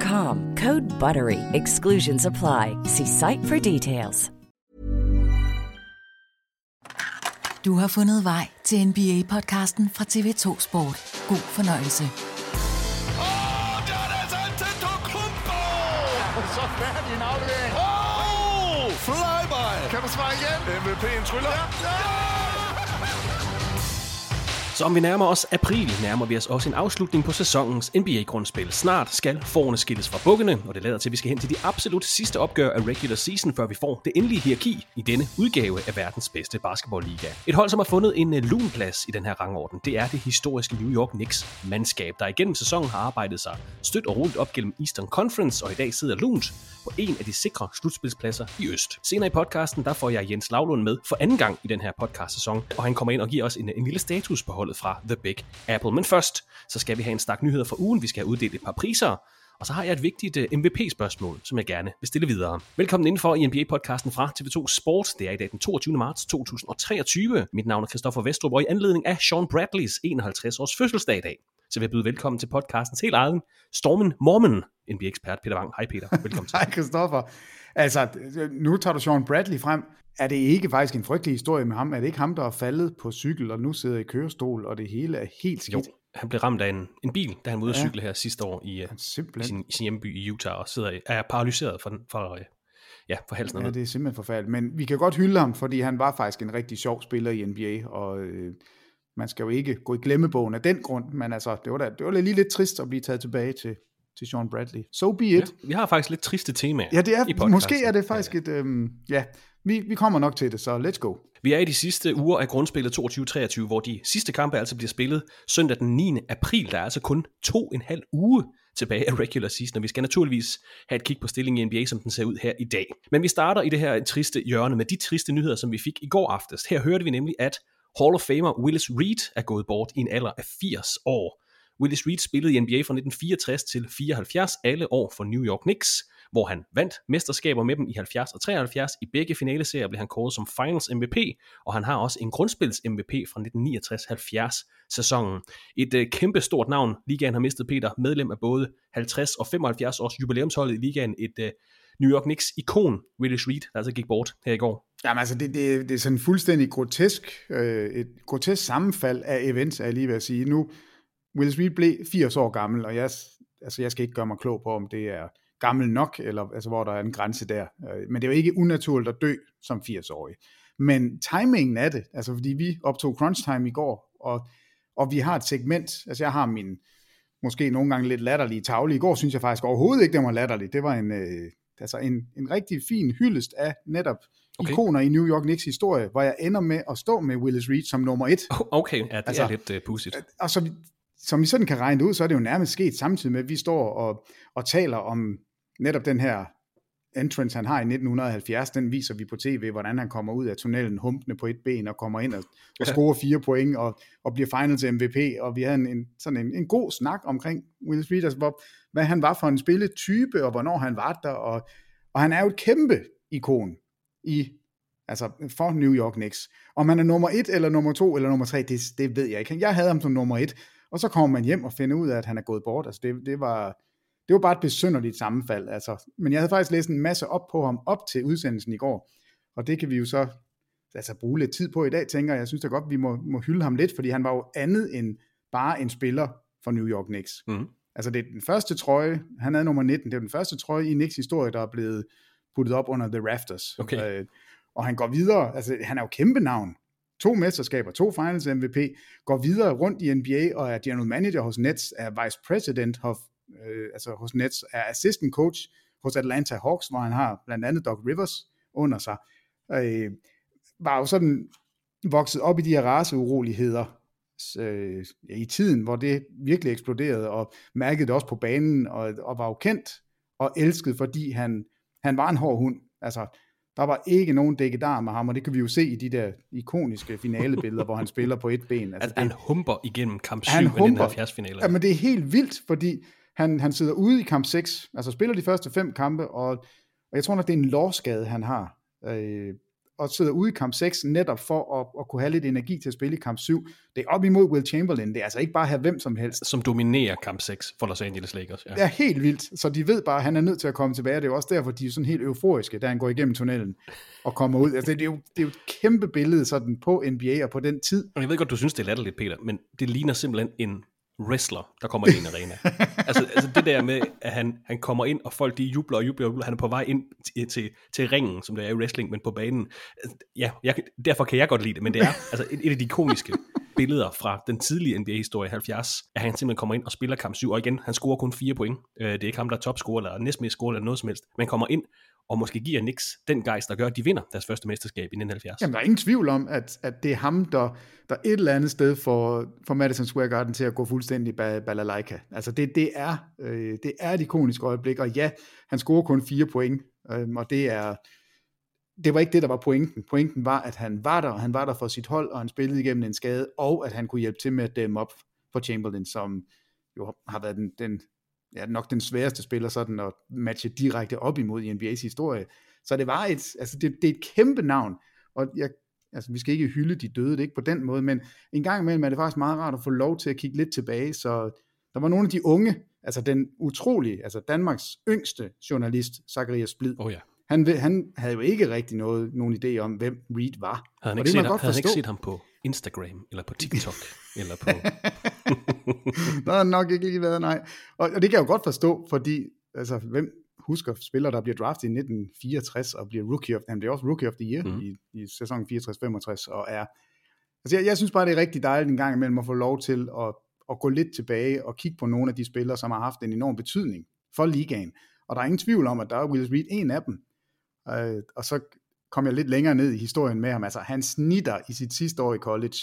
Code BUTTERY. Exclusions apply. See site for details. Du har fundet vej til NBA-podcasten fra TV2 Sport. God fornøjelse. Åh, der er det altså Antetokounmpo! Så færdig en aflevering. Åh, flyby! Kan du svare igen? MVP'en tryller. Ja, ja! Som vi nærmer os april, nærmer vi os også en afslutning på sæsonens NBA-grundspil. Snart skal forerne skilles fra bukkene, og det lader til, at vi skal hen til de absolut sidste opgør af regular season, før vi får det endelige hierarki i denne udgave af verdens bedste basketballliga. Et hold, som har fundet en øh, lunplads i den her rangorden, det er det historiske New York Knicks mandskab, der igennem sæsonen har arbejdet sig stødt og roligt op gennem Eastern Conference, og i dag sidder lunt på en af de sikre slutspilspladser i Øst. Senere i podcasten, der får jeg Jens Lavlund med for anden gang i den her podcast-sæson, og han kommer ind og giver os en, øh, en lille status på holdet fra The Big Apple. Men først, så skal vi have en stak nyheder fra ugen. Vi skal have uddelt et par priser, og så har jeg et vigtigt uh, MVP-spørgsmål, som jeg gerne vil stille videre. Velkommen indenfor i NBA-podcasten fra TV2 Sport. Det er i dag den 22. marts 2023. Mit navn er Christoffer Vestrup, og i anledning af Sean Bradleys 51-års fødselsdag i dag, så vil jeg byde velkommen til podcastens helt egen Stormen Mormon, NBA-ekspert Peter Wang. Hej Peter, velkommen til. Hej Christoffer. Altså, nu tager du Sean Bradley frem. Er det ikke faktisk en frygtelig historie med ham? Er det ikke ham, der er faldet på cykel og nu sidder i kørestol, og det hele er helt skidt? Jo, han blev ramt af en, en bil, da han var ude at Ja. cykle her sidste år i, uh, i, sin, i sin hjemby i Utah, og sidder, i- er paralyseret for, for, uh, ja, for halsen Ja, ned. det er simpelthen forfærdeligt. Men vi kan godt hylde ham, fordi han var faktisk en rigtig sjov spiller i NBA, og øh, man skal jo ikke gå i glemmebogen af den grund, men altså, det var da, det var da lige lidt trist at blive taget tilbage til, til Sean Bradley. So be it. Ja, vi har faktisk lidt triste temaer Ja, det i er, podcasten. måske er det faktisk et, øhm, ja, vi, vi kommer nok til det, så let's go. Vi er i de sidste uger af grundspillet 22-23, hvor de sidste kampe altså bliver spillet søndag den 9. april. Der er altså kun to en halv uge tilbage af regular season, og vi skal naturligvis have et kig på stillingen i NBA, som den ser ud her i dag. Men vi starter i det her triste hjørne med de triste nyheder, som vi fik i går aftes. Her hørte vi nemlig, at Hall of Famer Willis Reed er gået bort i en alder af 80 år. Willis Reed spillede i NBA fra 1964 til 74 alle år for New York Knicks, hvor han vandt mesterskaber med dem i 70 og 73. I begge finaleserier blev han kåret som Finals MVP, og han har også en grundspils MVP fra 1969-70 sæsonen. Et øh, kæmpe stort navn, ligaen har mistet Peter, medlem af både 50 og 75 års jubilæumsholdet i ligaen, et øh, New York Knicks ikon, Willis Reed, der altså gik bort her i går. Jamen altså, det, det, det er sådan fuldstændig grotesk, øh, et grotesk sammenfald af events, er jeg lige ved at sige. Nu, Will Reed blev 80 år gammel, og jeg, altså, jeg skal ikke gøre mig klog på, om det er gammel nok, eller altså, hvor der er en grænse der. Øh, Men det er jo ikke unaturligt at dø som 80-årig. Men timingen af det, altså fordi vi optog crunch time i går, og, og vi har et segment, altså jeg har min måske nogle gange lidt latterlige tavle. I går synes jeg faktisk overhovedet ikke, den var latterlig. Det var en, øh, altså en, en rigtig fin hyldest af netop okay. ikoner i New York Knicks historie, hvor jeg ender med at stå med Willis Reed som nummer et. Okay, ja, det altså, er lidt uh, pudsigt. Og så, som vi sådan kan regne det ud, så er det jo nærmest sket samtidig med, at vi står og, og taler om netop den her entrance, han har i 1970, den viser vi på tv, hvordan han kommer ud af tunnelen humpende på et ben og kommer ind og, og scorer fire point og, og bliver finals MVP, og vi havde en, en, sådan en, en god snak omkring Will Smith, altså hvor, hvad han var for en spilletype, og hvornår han var der, og, og han er jo et kæmpe ikon i altså for New York Knicks. Om han er nummer et, eller nummer to, eller nummer tre, det, det ved jeg ikke. Jeg havde ham som nummer et, og så kommer man hjem og finder ud af, at han er gået bort. Altså det, det var, det var bare et besynderligt sammenfald. Altså. Men jeg havde faktisk læst en masse op på ham op til udsendelsen i går, og det kan vi jo så altså, bruge lidt tid på i dag, tænker jeg. Jeg synes da godt, vi må, må hylde ham lidt, fordi han var jo andet end bare en spiller for New York Knicks. Mm. Altså det er den første trøje, han havde nummer 19, det er den første trøje i Knicks historie, der er blevet puttet op under The Rafters. Okay. Øh, og han går videre, altså han er jo kæmpe navn. To mesterskaber, to finals MVP, går videre rundt i NBA og er general manager hos Nets, er vice president hos, øh, altså hos Nets, er assistant coach hos Atlanta Hawks, hvor han har blandt andet Doc Rivers under sig. Øh, var jo sådan vokset op i de her raceuroligheder øh, i tiden, hvor det virkelig eksploderede, og mærkede det også på banen, og, og var jo kendt og elsket, fordi han, han var en hård hund. Altså, der var ikke nogen dækkedar med ham, og det kan vi jo se i de der ikoniske finalebilleder, hvor han spiller på et ben. Altså, han, det, han humper igennem kamp 7 i den 70 finale. Ja, men det er helt vildt, fordi han, han sidder ude i kamp 6, altså spiller de første fem kampe, og, og jeg tror nok, det er en lårskade, han har. Øh, og sidder ude i kamp 6 netop for at, at kunne have lidt energi til at spille i kamp 7. Det er op imod Will Chamberlain. Det er altså ikke bare at have hvem som helst. Som dominerer kamp 6 for Los Angeles Lakers. Ja. Det er helt vildt. Så de ved bare, at han er nødt til at komme tilbage. Det er jo også derfor, de er sådan helt euforiske, da han går igennem tunnelen og kommer ud. Altså, det, er jo, det er jo et kæmpe billede sådan på NBA og på den tid. Jeg ved godt, du synes, det er latterligt, Peter, men det ligner simpelthen en wrestler, der kommer ind i en arena. altså, altså det der med, at han, han kommer ind, og folk de jubler og jubler og jubler. Han er på vej ind til, til, til ringen, som det er i wrestling, men på banen. Ja, jeg, derfor kan jeg godt lide det, men det er altså et, et af de ikoniske billeder fra den tidlige NBA-historie 70, at han simpelthen kommer ind og spiller kamp 7, og igen, han scorer kun 4 point. Øh, det er ikke ham, der er topscorer, eller næstmest scorer, eller noget som helst. Men kommer ind, og måske giver Knicks den gejst, der gør, at de vinder deres første mesterskab i 1970. Jamen, der er ingen tvivl om, at, at det er ham, der, der et eller andet sted får, får Madison Square Garden til at gå fuldstændig bag balalaika. Altså, det, det, er, øh, det er et ikonisk øjeblik, og ja, han scorer kun fire point, øh, og det er, det var ikke det, der var pointen. Pointen var, at han var der, og han var der for sit hold, og han spillede igennem en skade, og at han kunne hjælpe til med at dæmme op for Chamberlain, som jo har været den, den ja, nok den sværeste spiller sådan at matche direkte op imod i NBA's historie. Så det var et, altså det, det er et kæmpe navn, og jeg, altså vi skal ikke hylde de døde, det er ikke på den måde, men en gang imellem er det faktisk meget rart at få lov til at kigge lidt tilbage, så der var nogle af de unge, altså den utrolige, altså Danmarks yngste journalist, Zacharias Blid, oh ja han, han havde jo ikke rigtig noget, nogen idé om, hvem Reed var. Havde han, ikke, set, havde han ikke set ham på Instagram, eller på TikTok, eller på... der har nok ikke lige været, nej. Og, og det kan jeg jo godt forstå, fordi, altså, hvem husker spillere, der bliver draftet i 1964 og bliver rookie of, han bliver også rookie of the year mm. i, i sæsonen 64-65, og er, altså jeg, jeg synes bare, det er rigtig dejligt en gang imellem at få lov til at, at gå lidt tilbage og kigge på nogle af de spillere, som har haft en enorm betydning for ligaen. Og der er ingen tvivl om, at der er Willis Reed en af dem. Øh, og så kom jeg lidt længere ned i historien med ham. Altså, han snitter i sit sidste år i college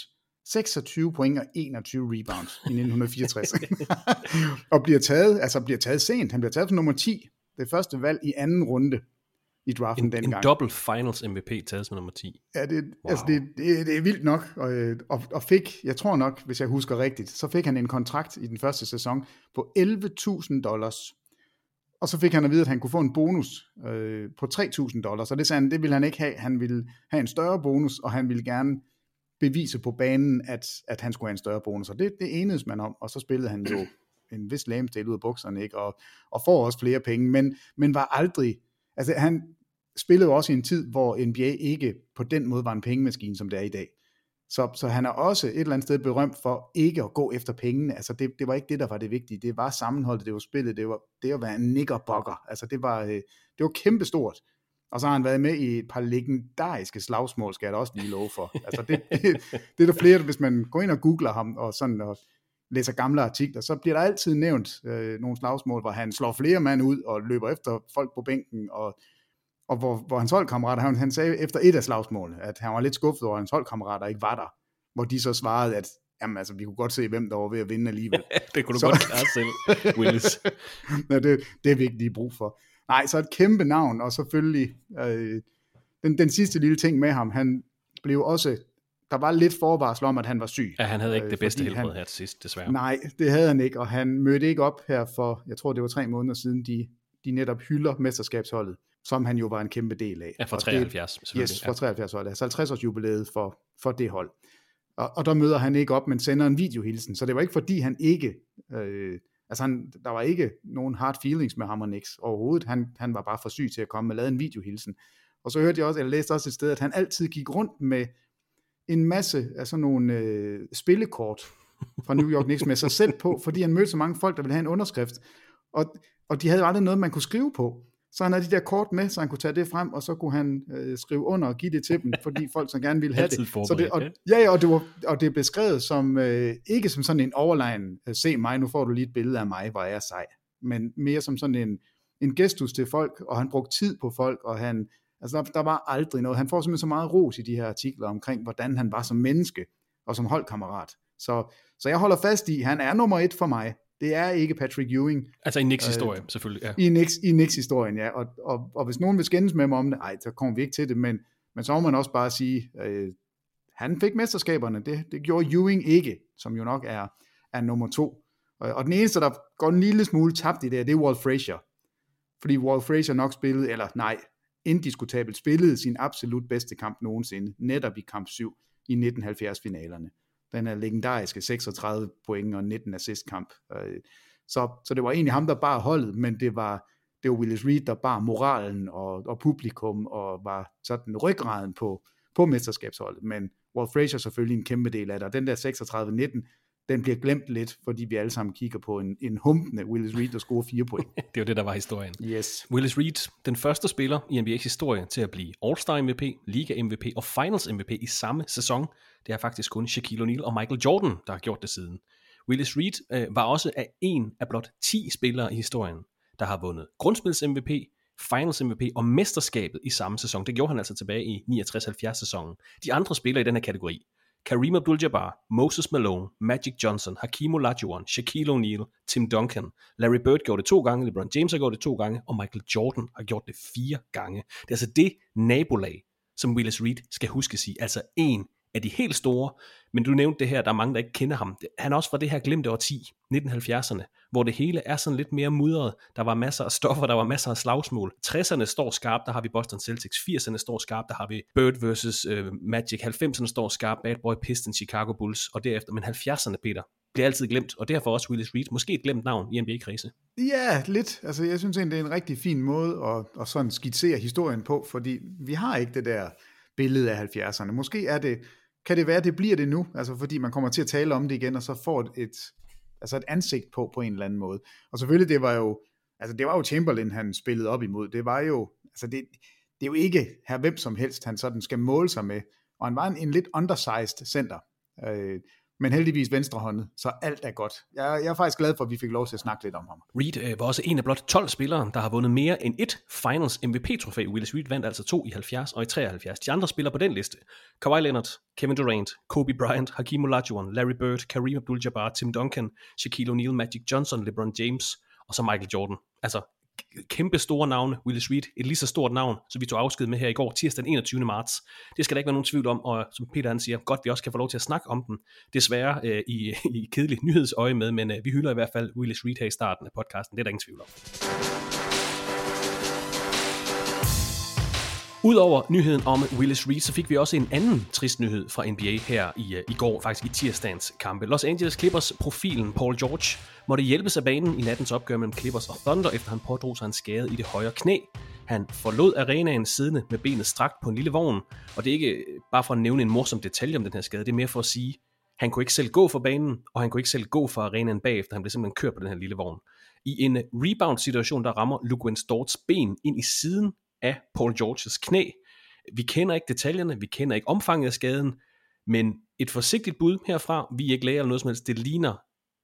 26 point og 21 rebounds i 1964. og bliver taget, altså bliver taget sent. Han bliver taget som nummer 10. Det første valg i anden runde i draften en, dengang. En double finals MVP taget som nummer 10. Ja, det, wow. altså det, det, det er vildt nok. Og, og, og fik, jeg tror nok, hvis jeg husker rigtigt, så fik han en kontrakt i den første sæson på 11.000 dollars. Og så fik han at vide, at han kunne få en bonus øh, på 3.000 dollars. Og det sagde han, det ville han ikke have. Han ville have en større bonus, og han ville gerne bevise på banen, at, at han skulle have en større bonus. Og det, det enedes man om, og så spillede han jo en vis lamestil ud af bukserne, ikke? Og, og får også flere penge, men, men var aldrig, altså han spillede også i en tid, hvor NBA ikke på den måde var en pengemaskine, som det er i dag. Så, så han er også et eller andet sted berømt for ikke at gå efter pengene. Altså det, det var ikke det, der var det vigtige. Det var sammenholdet, det var spillet, det var det at være en niggerbokker. Altså det var, øh, det var kæmpestort. Og så har han været med i et par legendariske slagsmål, skal jeg da også lige love for. Altså det, det, det er der flere, hvis man går ind og googler ham, og sådan og læser gamle artikler, så bliver der altid nævnt øh, nogle slagsmål, hvor han slår flere mand ud, og løber efter folk på bænken, og, og hvor, hvor hans holdkammerater, han, han sagde efter et af slagsmålene, at han var lidt skuffet over, at hans holdkammerater ikke var der. Hvor de så svarede, at jamen altså, vi kunne godt se, hvem der var ved at vinde alligevel. det kunne du så... godt klare selv, Willis. ja, det, det er vi ikke lige brug for. Nej, så et kæmpe navn, og selvfølgelig øh, den, den sidste lille ting med ham, han blev også, der var lidt forvarsel om, at han var syg. Ja, han havde ikke øh, det bedste helbred han- her til sidst, desværre. Nej, det havde han ikke, og han mødte ikke op her for, jeg tror det var tre måneder siden, de, de netop hylder mesterskabsholdet, som han jo var en kæmpe del af. Ja, fra Og det- 73 selvfølgelig. Yes, fra 73 holdet, altså 50 års jubilæet for, for det hold. Og, og der møder han ikke op, men sender en videohilsen, så det var ikke fordi han ikke, øh, altså han, der var ikke nogen hard feelings med ham og Nix overhovedet, han, han var bare for syg til at komme og lave en videohilsen. Og så hørte jeg også, eller læste også et sted, at han altid gik rundt med en masse af sådan nogle øh, spillekort fra New York Knicks med sig selv på, fordi han mødte så mange folk, der ville have en underskrift. Og, og de havde aldrig noget, man kunne skrive på. Så han havde de der kort med, så han kunne tage det frem, og så kunne han øh, skrive under og give det til dem, fordi folk så gerne ville have det. Så det og, ja, ja, og det, var, og det er beskrevet som, øh, ikke som sådan en overlegen, øh, se mig, nu får du lige et billede af mig, hvor jeg er sej, men mere som sådan en, en gestus til folk, og han brugte tid på folk, og han, altså der, der var aldrig noget. Han får simpelthen så meget ros i de her artikler omkring, hvordan han var som menneske og som holdkammerat. Så, så jeg holder fast i, han er nummer et for mig. Det er ikke Patrick Ewing. Altså i Knicks historie, selvfølgelig. Ja. I Knicks, i Knicks historien, ja. Og, og, og hvis nogen vil skændes med mig om det, ej, så kommer vi ikke til det, men, men så må man også bare sige, øh, han fik mesterskaberne, det, det gjorde Ewing ikke, som jo nok er, er nummer to. Og, og den eneste, der går en lille smule tabt i det, det er Walt Frazier. Fordi Walt Frazier nok spillede, eller nej, indiskutabelt spillede sin absolut bedste kamp nogensinde, netop i kamp 7 i 1970-finalerne. Den her legendariske 36 point og 19 assist kamp. Øh, så, så det var egentlig ham, der bar holdet, men det var, det var Willis Reed, der bar moralen og, og publikum, og var sådan ryggraden på, på mesterskabsholdet. Men Walt Frazier selvfølgelig en kæmpe del af det, og den der 36-19, den bliver glemt lidt, fordi vi alle sammen kigger på en, en humpende Willis Reed, der scorer fire point. Det er jo det, der var historien. Yes. Willis Reed, den første spiller i NBA's historie til at blive All-Star MVP, Liga MVP og Finals MVP i samme sæson. Det er faktisk kun Shaquille O'Neal og Michael Jordan, der har gjort det siden. Willis Reed øh, var også af en af blot 10 spillere i historien, der har vundet grundspils MVP, Finals MVP og mesterskabet i samme sæson. Det gjorde han altså tilbage i 69-70 sæsonen. De andre spillere i den her kategori, Kareem Abdul-Jabbar, Moses Malone, Magic Johnson, Hakeem Olajuwon, Shaquille O'Neal, Tim Duncan, Larry Bird gjorde det to gange, LeBron James har gjort det to gange, og Michael Jordan har gjort det fire gange. Det er altså det nabolag, som Willis Reed skal huske sig. Altså en af de helt store, men du nævnte det her, der er mange, der ikke kender ham. Han er også fra det her glemte årti, 1970'erne, hvor det hele er sådan lidt mere mudret. Der var masser af stoffer, der var masser af slagsmål. 60'erne står skarpt, der har vi Boston Celtics. 80'erne står skarpt, der har vi Bird versus uh, Magic. 90'erne står skarpt, Bad Boy Pistons, Chicago Bulls, og derefter. Men 70'erne, Peter, bliver altid glemt, og derfor også Willis Reed. Måske et glemt navn i NBA-krise. Ja, lidt. Altså, jeg synes egentlig, det er en rigtig fin måde at, at sådan skitsere historien på, fordi vi har ikke det der billede af 70'erne. Måske er det, kan det være, det bliver det nu, altså fordi man kommer til at tale om det igen, og så får et, altså et ansigt på, på en eller anden måde. Og selvfølgelig, det var jo, altså det var jo Chamberlain, han spillede op imod. Det var jo, altså det, det er jo ikke her hvem som helst, han sådan skal måle sig med. Og han var en, en lidt undersized center. Øh, men heldigvis venstrehåndet, så alt er godt. Jeg, jeg er faktisk glad for, at vi fik lov til at snakke lidt om ham. Reed øh, var også en af blot 12 spillere, der har vundet mere end et Finals MVP-trofæ. Willis Reed vandt altså to i 70 og i 73. De andre spillere på den liste, Kawhi Leonard, Kevin Durant, Kobe Bryant, Hakeem Olajuwon, Larry Bird, Kareem Abdul-Jabbar, Tim Duncan, Shaquille O'Neal, Magic Johnson, LeBron James og så Michael Jordan. Altså kæmpe store navne, Willis Reed, et lige så stort navn, som vi tog afsked med her i går, tirsdag den 21. marts. Det skal der ikke være nogen tvivl om, og som Peter han siger, godt vi også kan få lov til at snakke om den. Desværre øh, i, i kedeligt nyhedsøje med, men øh, vi hylder i hvert fald Willis Reed her i starten af podcasten, det er der ingen tvivl om. Udover nyheden om Willis Reed, så fik vi også en anden trist nyhed fra NBA her i, øh, i går, faktisk i tirsdagens kampe. Los Angeles Clippers profilen Paul George måtte hjælpes af banen i nattens opgør mellem Clippers og Thunder, efter han pådrog sig en skade i det højre knæ. Han forlod arenaen siddende med benet strakt på en lille vogn, og det er ikke øh, bare for at nævne en morsom detalje om den her skade, det er mere for at sige, han kunne ikke selv gå for banen, og han kunne ikke selv gå for arenaen bagefter, han blev simpelthen kørt på den her lille vogn. I en øh, rebound-situation, der rammer Luguentz Dorts ben ind i siden af Paul Georges knæ. Vi kender ikke detaljerne, vi kender ikke omfanget af skaden, men et forsigtigt bud herfra, vi er ikke læger eller noget som helst, det ligner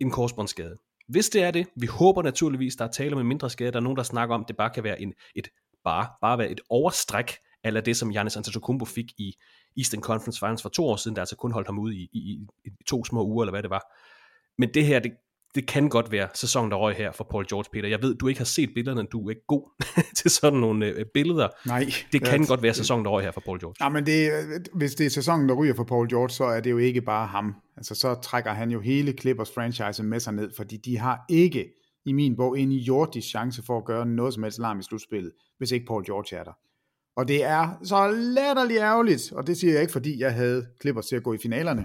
en korsbåndsskade. Hvis det er det, vi håber naturligvis, der er tale om en mindre skade, der er nogen, der snakker om, at det bare kan være en, et, bare, bare være et overstræk, eller det, som Giannis Antetokounmpo fik i Eastern Conference Finals for to år siden, der altså kun holdt ham ude i, i, i, i to små uger, eller hvad det var. Men det her, det, det kan godt være sæsonen, der røg her for Paul George, Peter. Jeg ved, du ikke har set billederne, du er ikke god til sådan nogle øh, billeder. Nej. Det kan ja, godt være sæsonen, der røg her for Paul George. Ja, men det, hvis det er sæsonen, der ryger for Paul George, så er det jo ikke bare ham. Altså, så trækker han jo hele Clippers franchise med sig ned, fordi de har ikke i min bog en jordisk chance for at gøre noget som helst larm i slutspillet, hvis ikke Paul George er der. Og det er så latterligt ærgerligt, og det siger jeg ikke, fordi jeg havde Clippers til at gå i finalerne.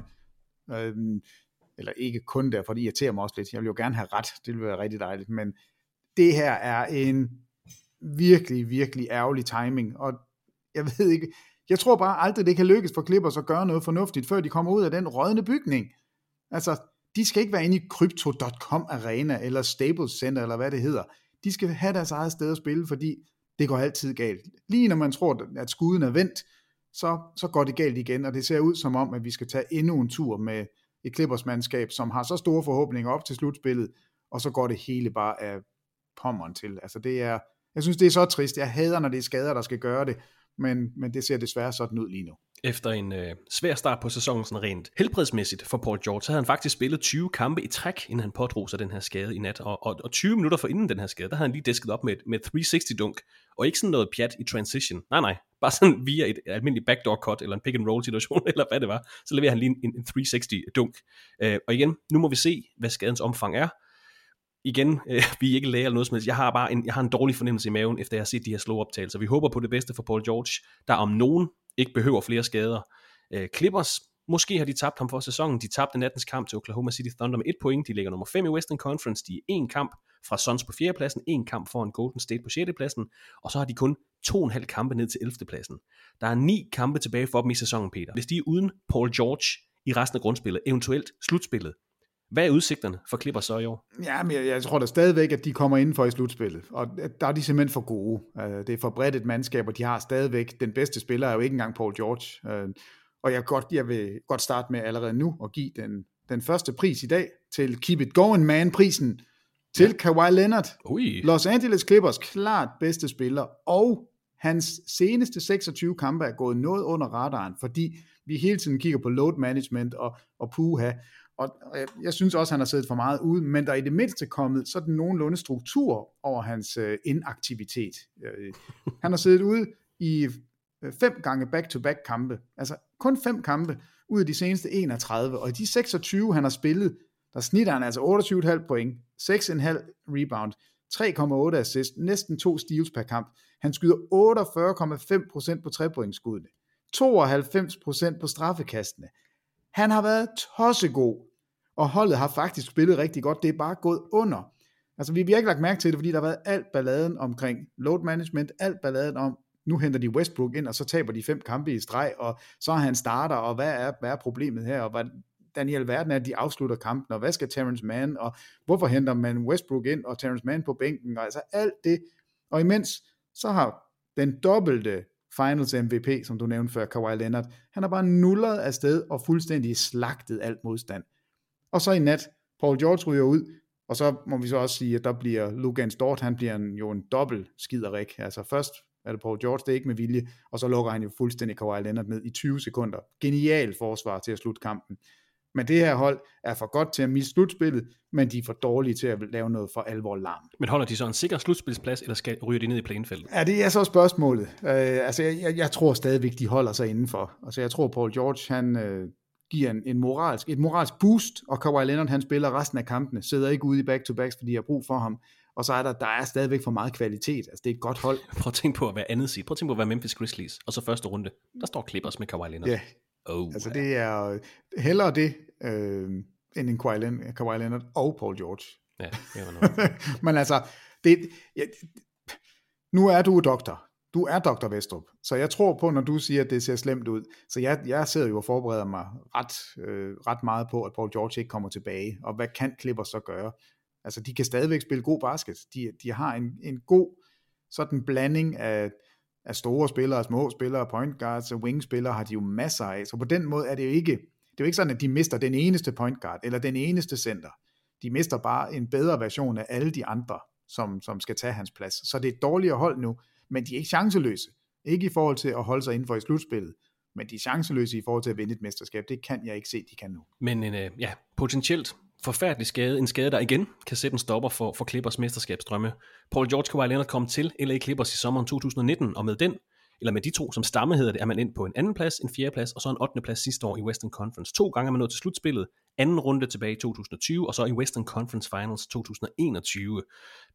Øhm, eller ikke kun derfor, det irriterer mig også lidt. Jeg vil jo gerne have ret, det ville være rigtig dejligt, men det her er en virkelig, virkelig ærgerlig timing, og jeg ved ikke, jeg tror bare aldrig, det kan lykkes for Clippers at gøre noget fornuftigt, før de kommer ud af den rådne bygning. Altså, de skal ikke være inde i Crypto.com Arena, eller Staples Center, eller hvad det hedder. De skal have deres eget sted at spille, fordi det går altid galt. Lige når man tror, at skuden er vendt, så, så går det galt igen, og det ser ud som om, at vi skal tage endnu en tur med et Clippers-mandskab, som har så store forhåbninger op til slutspillet, og så går det hele bare af pommeren til. Altså det er, jeg synes, det er så trist. Jeg hader, når det er skader, der skal gøre det, men, men det ser desværre sådan ud lige nu. Efter en øh, svær start på sæsonen sådan rent helbredsmæssigt for Paul George, så havde han faktisk spillet 20 kampe i træk, inden han pådrog sig den her skade i nat. Og, og, og 20 minutter for inden den her skade, der havde han lige disket op med, et, med 360-dunk. Og ikke sådan noget pjat i transition. Nej, nej. Bare sådan via et almindeligt backdoor cut, eller en pick and roll situation, eller hvad det var. Så leverer han lige en, en 360-dunk. Øh, og igen, nu må vi se, hvad skadens omfang er igen, øh, vi er ikke læger eller noget som helst. Jeg har bare en, jeg har en dårlig fornemmelse i maven, efter jeg har set de her slow optagelser. Vi håber på det bedste for Paul George, der om nogen ikke behøver flere skader. Øh, Clippers, måske har de tabt ham for sæsonen. De tabte nattens kamp til Oklahoma City Thunder med et point. De ligger nummer 5 i Western Conference. De er en kamp fra Suns på 4. pladsen, en kamp foran Golden State på 6. pladsen, og så har de kun to og en halv kampe ned til 11. pladsen. Der er ni kampe tilbage for dem i sæsonen, Peter. Hvis de er uden Paul George i resten af grundspillet, eventuelt slutspillet, hvad er udsigterne for Clippers så i år? Ja, men jeg, jeg tror da stadigvæk, at de kommer ind for i slutspillet. Og der er de simpelthen for gode. Uh, det er for bredt et mandskab, og de har stadigvæk, den bedste spiller er jo ikke engang Paul George. Uh, og jeg, godt, jeg vil godt starte med allerede nu at give den, den første pris i dag til Keep It Going Man-prisen til ja. Kawhi Leonard. Ui. Los Angeles Clippers klart bedste spiller, og hans seneste 26 kampe er gået noget under radaren, fordi vi hele tiden kigger på load management og, og puha, og jeg, synes også, han har siddet for meget ude, men der er i det mindste kommet sådan nogenlunde struktur over hans øh, inaktivitet. Øh, han har siddet ude i øh, fem gange back-to-back kampe, altså kun fem kampe ud af de seneste 31, og i de 26, han har spillet, der snitter han altså 28,5 point, 6,5 rebound, 3,8 assist, næsten to steals per kamp. Han skyder 48,5% på trepointskuddene, 92% på straffekastene. Han har været tossegod og holdet har faktisk spillet rigtig godt. Det er bare gået under. Altså, vi har ikke lagt mærke til det, fordi der har været alt balladen omkring load management, alt balladen om, nu henter de Westbrook ind, og så taber de fem kampe i streg, og så er han starter, og hvad er, hvad er problemet her, og hvad, Daniel Verden er, at de afslutter kampen, og hvad skal Terrence Mann, og hvorfor henter man Westbrook ind, og Terrence Mann på bænken, og altså alt det. Og imens, så har den dobbelte Finals MVP, som du nævnte før, Kawhi Leonard, han har bare nullet afsted og fuldstændig slagtet alt modstand. Og så i nat, Paul George ryger ud, og så må vi så også sige, at der bliver Lugan Stort, han bliver en, jo en dobbelt skiderik. Altså først er det Paul George, det er ikke med vilje, og så lukker han jo fuldstændig Kawhi Leonard ned i 20 sekunder. Genial forsvar til at slutte kampen. Men det her hold er for godt til at miste slutspillet, men de er for dårlige til at lave noget for alvor larm. Men holder de så en sikker slutspilsplads, eller skal ryge de ned i planfeltet? Ja, det er så spørgsmålet. Uh, altså, jeg, jeg, jeg tror stadigvæk, de holder sig indenfor. Altså, jeg tror, Paul George, han, uh, giver en, en moralsk, et moralsk boost, og Kawhi Leonard han spiller resten af kampene, sidder ikke ude i back-to-backs, fordi de har brug for ham. Og så er der, der er stadigvæk for meget kvalitet. Altså, det er et godt hold. Prøv at tænke på at være andet sige. Prøv at tænke på at være Memphis Grizzlies. Og så første runde, der står Clippers med Kawhi Leonard. Ja. Oh, altså, det er hellere det, øh, end en Kawhi Leonard, Kawhi Leonard og Paul George. Ja, det var noget. Men altså, det, ja, nu er du doktor. Du er Dr. Vestrup, så jeg tror på, når du siger, at det ser slemt ud. Så jeg, jeg sidder jo og forbereder mig ret, øh, ret meget på, at Paul George ikke kommer tilbage. Og hvad kan Clippers så gøre? Altså, de kan stadigvæk spille god basket. De, de har en, en god sådan blanding af, af store spillere, små spillere, point guards og wing spillere har de jo masser af. Så på den måde er det jo ikke, det er jo ikke sådan, at de mister den eneste point guard eller den eneste center. De mister bare en bedre version af alle de andre, som, som skal tage hans plads. Så det er et dårligere hold nu, men de er ikke chanceløse. Ikke i forhold til at holde sig inden for i slutspillet, men de er chanceløse i forhold til at vinde et mesterskab. Det kan jeg ikke se, de kan nu. Men en, øh, ja, potentielt forfærdelig skade. En skade, der igen kan sætte en stopper for, for Clippers mesterskabsdrømme. Paul George Kawhi Leonard kom til LA Clippers i sommeren 2019, og med den, eller med de to som stamme hedder det, er man ind på en anden plads, en fjerde plads, og så en 8. plads sidste år i Western Conference. To gange er man nået til slutspillet, anden runde tilbage i 2020, og så i Western Conference Finals 2021.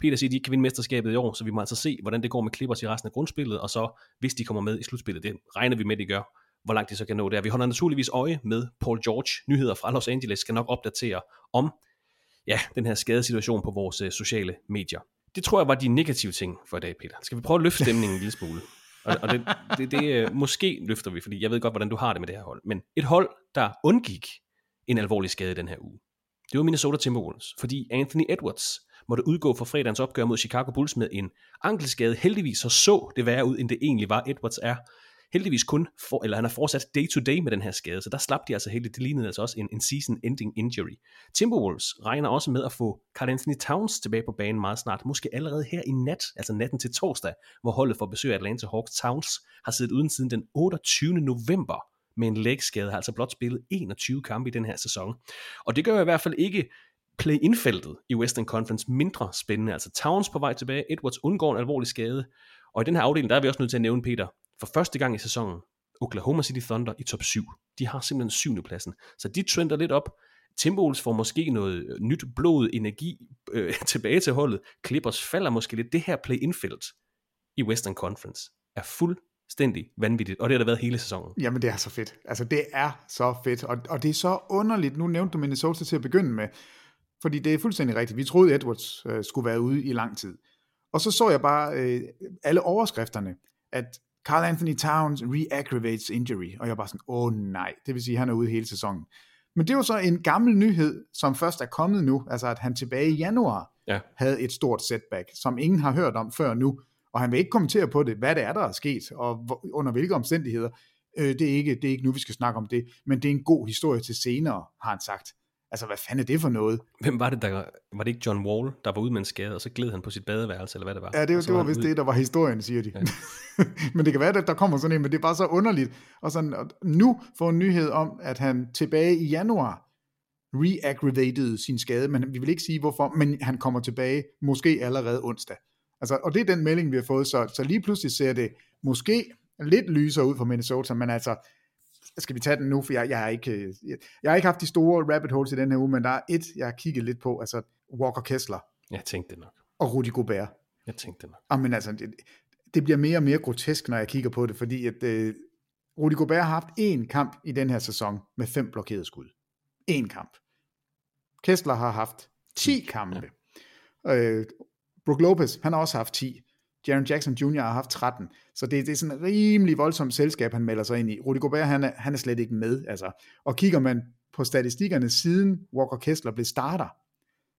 Peter siger, at de ikke kan vinde mesterskabet i år, så vi må altså se, hvordan det går med Clippers i resten af grundspillet, og så, hvis de kommer med i slutspillet, det regner vi med, de gør, hvor langt de så kan nå der. Vi holder naturligvis øje med Paul George. Nyheder fra Los Angeles skal nok opdatere om ja, den her skadesituation på vores øh, sociale medier. Det tror jeg var de negative ting for i dag, Peter. Skal vi prøve at løfte stemningen en lille smule? Og, og det, det, det øh, måske løfter vi, fordi jeg ved godt, hvordan du har det med det her hold. Men et hold, der undgik en alvorlig skade den her uge, det var Minnesota Timberwolves, fordi Anthony Edwards måtte udgå for fredagens opgør mod Chicago Bulls med en ankelskade. Heldigvis så så det værre ud, end det egentlig var. Edwards er heldigvis kun, for, eller han har fortsat day to day med den her skade, så der slap de altså heldigt. Det lignede altså også en, en season-ending injury. Timberwolves regner også med at få Carl Anthony Towns tilbage på banen meget snart, måske allerede her i nat, altså natten til torsdag, hvor holdet får besøg af Atlanta Hawks. Towns har siddet uden siden den 28. november med en lægskade, har altså blot spillet 21 kampe i den her sæson. Og det gør i hvert fald ikke play-in-feltet i Western Conference mindre spændende. Altså Towns på vej tilbage, Edwards undgår en alvorlig skade, og i den her afdeling, der er vi også nødt til at nævne, Peter, for første gang i sæsonen, Oklahoma City Thunder i top 7. De har simpelthen syvende pladsen. Så de trender lidt op. Timberwolves får måske noget øh, nyt blod, energi øh, tilbage til holdet. Clippers falder måske lidt. Det her play-in-felt i Western Conference er fuld fuldstændig vanvittigt, og det har der været hele sæsonen. Jamen det er så fedt. Altså det er så fedt, og, og det er så underligt. Nu nævnte du Minnesota til at begynde med, fordi det er fuldstændig rigtigt. Vi troede, Edwards øh, skulle være ude i lang tid. Og så så jeg bare øh, alle overskrifterne, at Carl Anthony Towns re-aggravates injury, og jeg var sådan, åh oh, nej, det vil sige, at han er ude hele sæsonen. Men det var så en gammel nyhed, som først er kommet nu, altså at han tilbage i januar ja. havde et stort setback, som ingen har hørt om før nu, og han vil ikke kommentere på det, hvad det er, der er sket, og under hvilke omstændigheder. Øh, det, er ikke, det er ikke nu, vi skal snakke om det, men det er en god historie til senere, har han sagt. Altså, hvad fanden er det for noget? Hvem var det, der, var det ikke John Wall, der var ude med en skade, og så gled han på sit badeværelse, eller hvad det var? Ja, det, det var vist det, der var historien, siger de. Ja. men det kan være, at der kommer sådan en, men det er bare så underligt. Og sådan, og nu får en nyhed om, at han tilbage i januar re-aggravated sin skade, men vi vil ikke sige hvorfor, men han kommer tilbage måske allerede onsdag. Altså, og det er den melding, vi har fået, så, så lige pludselig ser det måske lidt lysere ud for Minnesota, men altså, skal vi tage den nu, for jeg, jeg, har ikke, jeg, øh, jeg har ikke haft de store rabbit holes i den her uge, men der er et, jeg har kigget lidt på, altså Walker Kessler. Jeg tænkte det nok. Og Rudy Gobert. Jeg tænkte det nok. Jamen ah, altså, det, det bliver mere og mere grotesk, når jeg kigger på det, fordi at uh, Rudy Gobert har haft én kamp i den her sæson med fem blokerede skud. En kamp. Kessler har haft 10 kampe. Ja. Uh, Brook Lopez, han har også haft 10. Jaron Jackson Jr. har haft 13, så det, det er sådan et rimelig voldsomt selskab, han melder sig ind i. Rudy Gobert, han er, han er slet ikke med, altså. Og kigger man på statistikkerne siden Walker Kessler blev starter,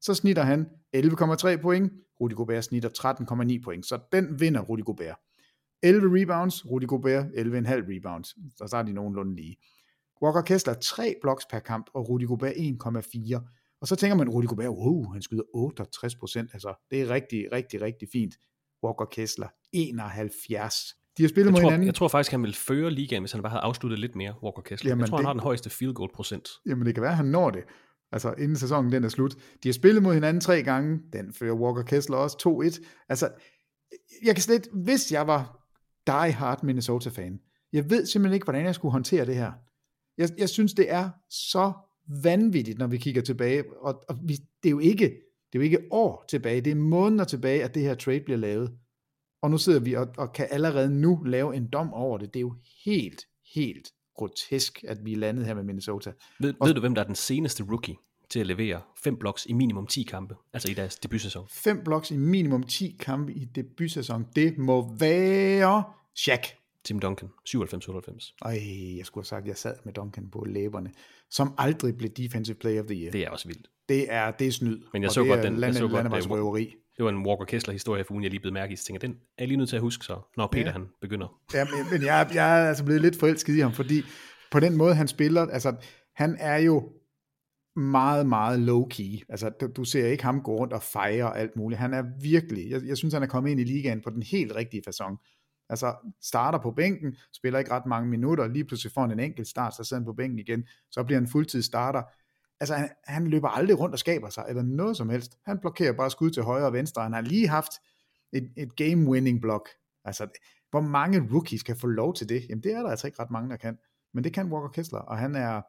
så snitter han 11,3 point, Rudy Gobert snitter 13,9 point, så den vinder Rudy Gobert. 11 rebounds, Rudy Gobert 11,5 rebounds, så så er de nogenlunde lige. Walker Kessler 3 blocks per kamp, og Rudy Gobert 1,4. Og så tænker man, Rudy Gobert, wow, han skyder 68 procent, altså det er rigtig, rigtig, rigtig fint. Walker Kessler 71. De har spillet jeg mod tror, hinanden. Jeg tror faktisk, han ville føre ligaen, hvis han bare havde afsluttet lidt mere, Walker Kessler. Jamen, jeg tror, det, han har den højeste field goal procent. Jamen, det kan være, han når det. Altså, inden sæsonen den er slut. De har spillet mod hinanden tre gange. Den fører Walker Kessler også 2-1. Altså, jeg kan slet, hvis jeg var die hard Minnesota-fan, jeg ved simpelthen ikke, hvordan jeg skulle håndtere det her. Jeg, jeg synes, det er så vanvittigt, når vi kigger tilbage. Og, og vi, det er jo ikke det er jo ikke år tilbage, det er måneder tilbage, at det her trade bliver lavet. Og nu sidder vi og, og kan allerede nu lave en dom over det. Det er jo helt, helt grotesk, at vi er landet her med Minnesota. Ved, og, ved du, hvem der er den seneste rookie til at levere fem blocks i minimum 10 kampe, altså i deres debutsæson? Fem blocks i minimum 10 kampe i debutsæson, det må være Shaq. Tim Duncan, 97-98. Ej, jeg skulle have sagt, at jeg sad med Duncan på læberne, som aldrig blev Defensive Player of the Year. Det er også vildt. Det er, det er snyd. Men jeg så godt den. Land, jeg så godt, det, røveri. det var en Walker Kessler historie for ugen, jeg lige blev mærke i. Så tænker, den er jeg lige nødt til at huske så, når Peter ja. han begynder. Ja, men, men jeg, jeg er altså blevet lidt forelsket i ham, fordi på den måde, han spiller, altså han er jo meget, meget low-key. Altså, du, du ser ikke ham gå rundt og fejre og alt muligt. Han er virkelig, jeg, jeg synes, han er kommet ind i ligaen på den helt rigtige façon. Altså starter på bænken, spiller ikke ret mange minutter, lige pludselig får han en enkelt start, så sidder han på bænken igen, så bliver han fuldtid starter. altså han, han løber aldrig rundt og skaber sig, eller noget som helst. Han blokerer bare skud til højre og venstre, han har lige haft et, et game-winning block. Altså, hvor mange rookies kan få lov til det? Jamen, det er der altså ikke ret mange, der kan. Men det kan Walker Kessler, og han er,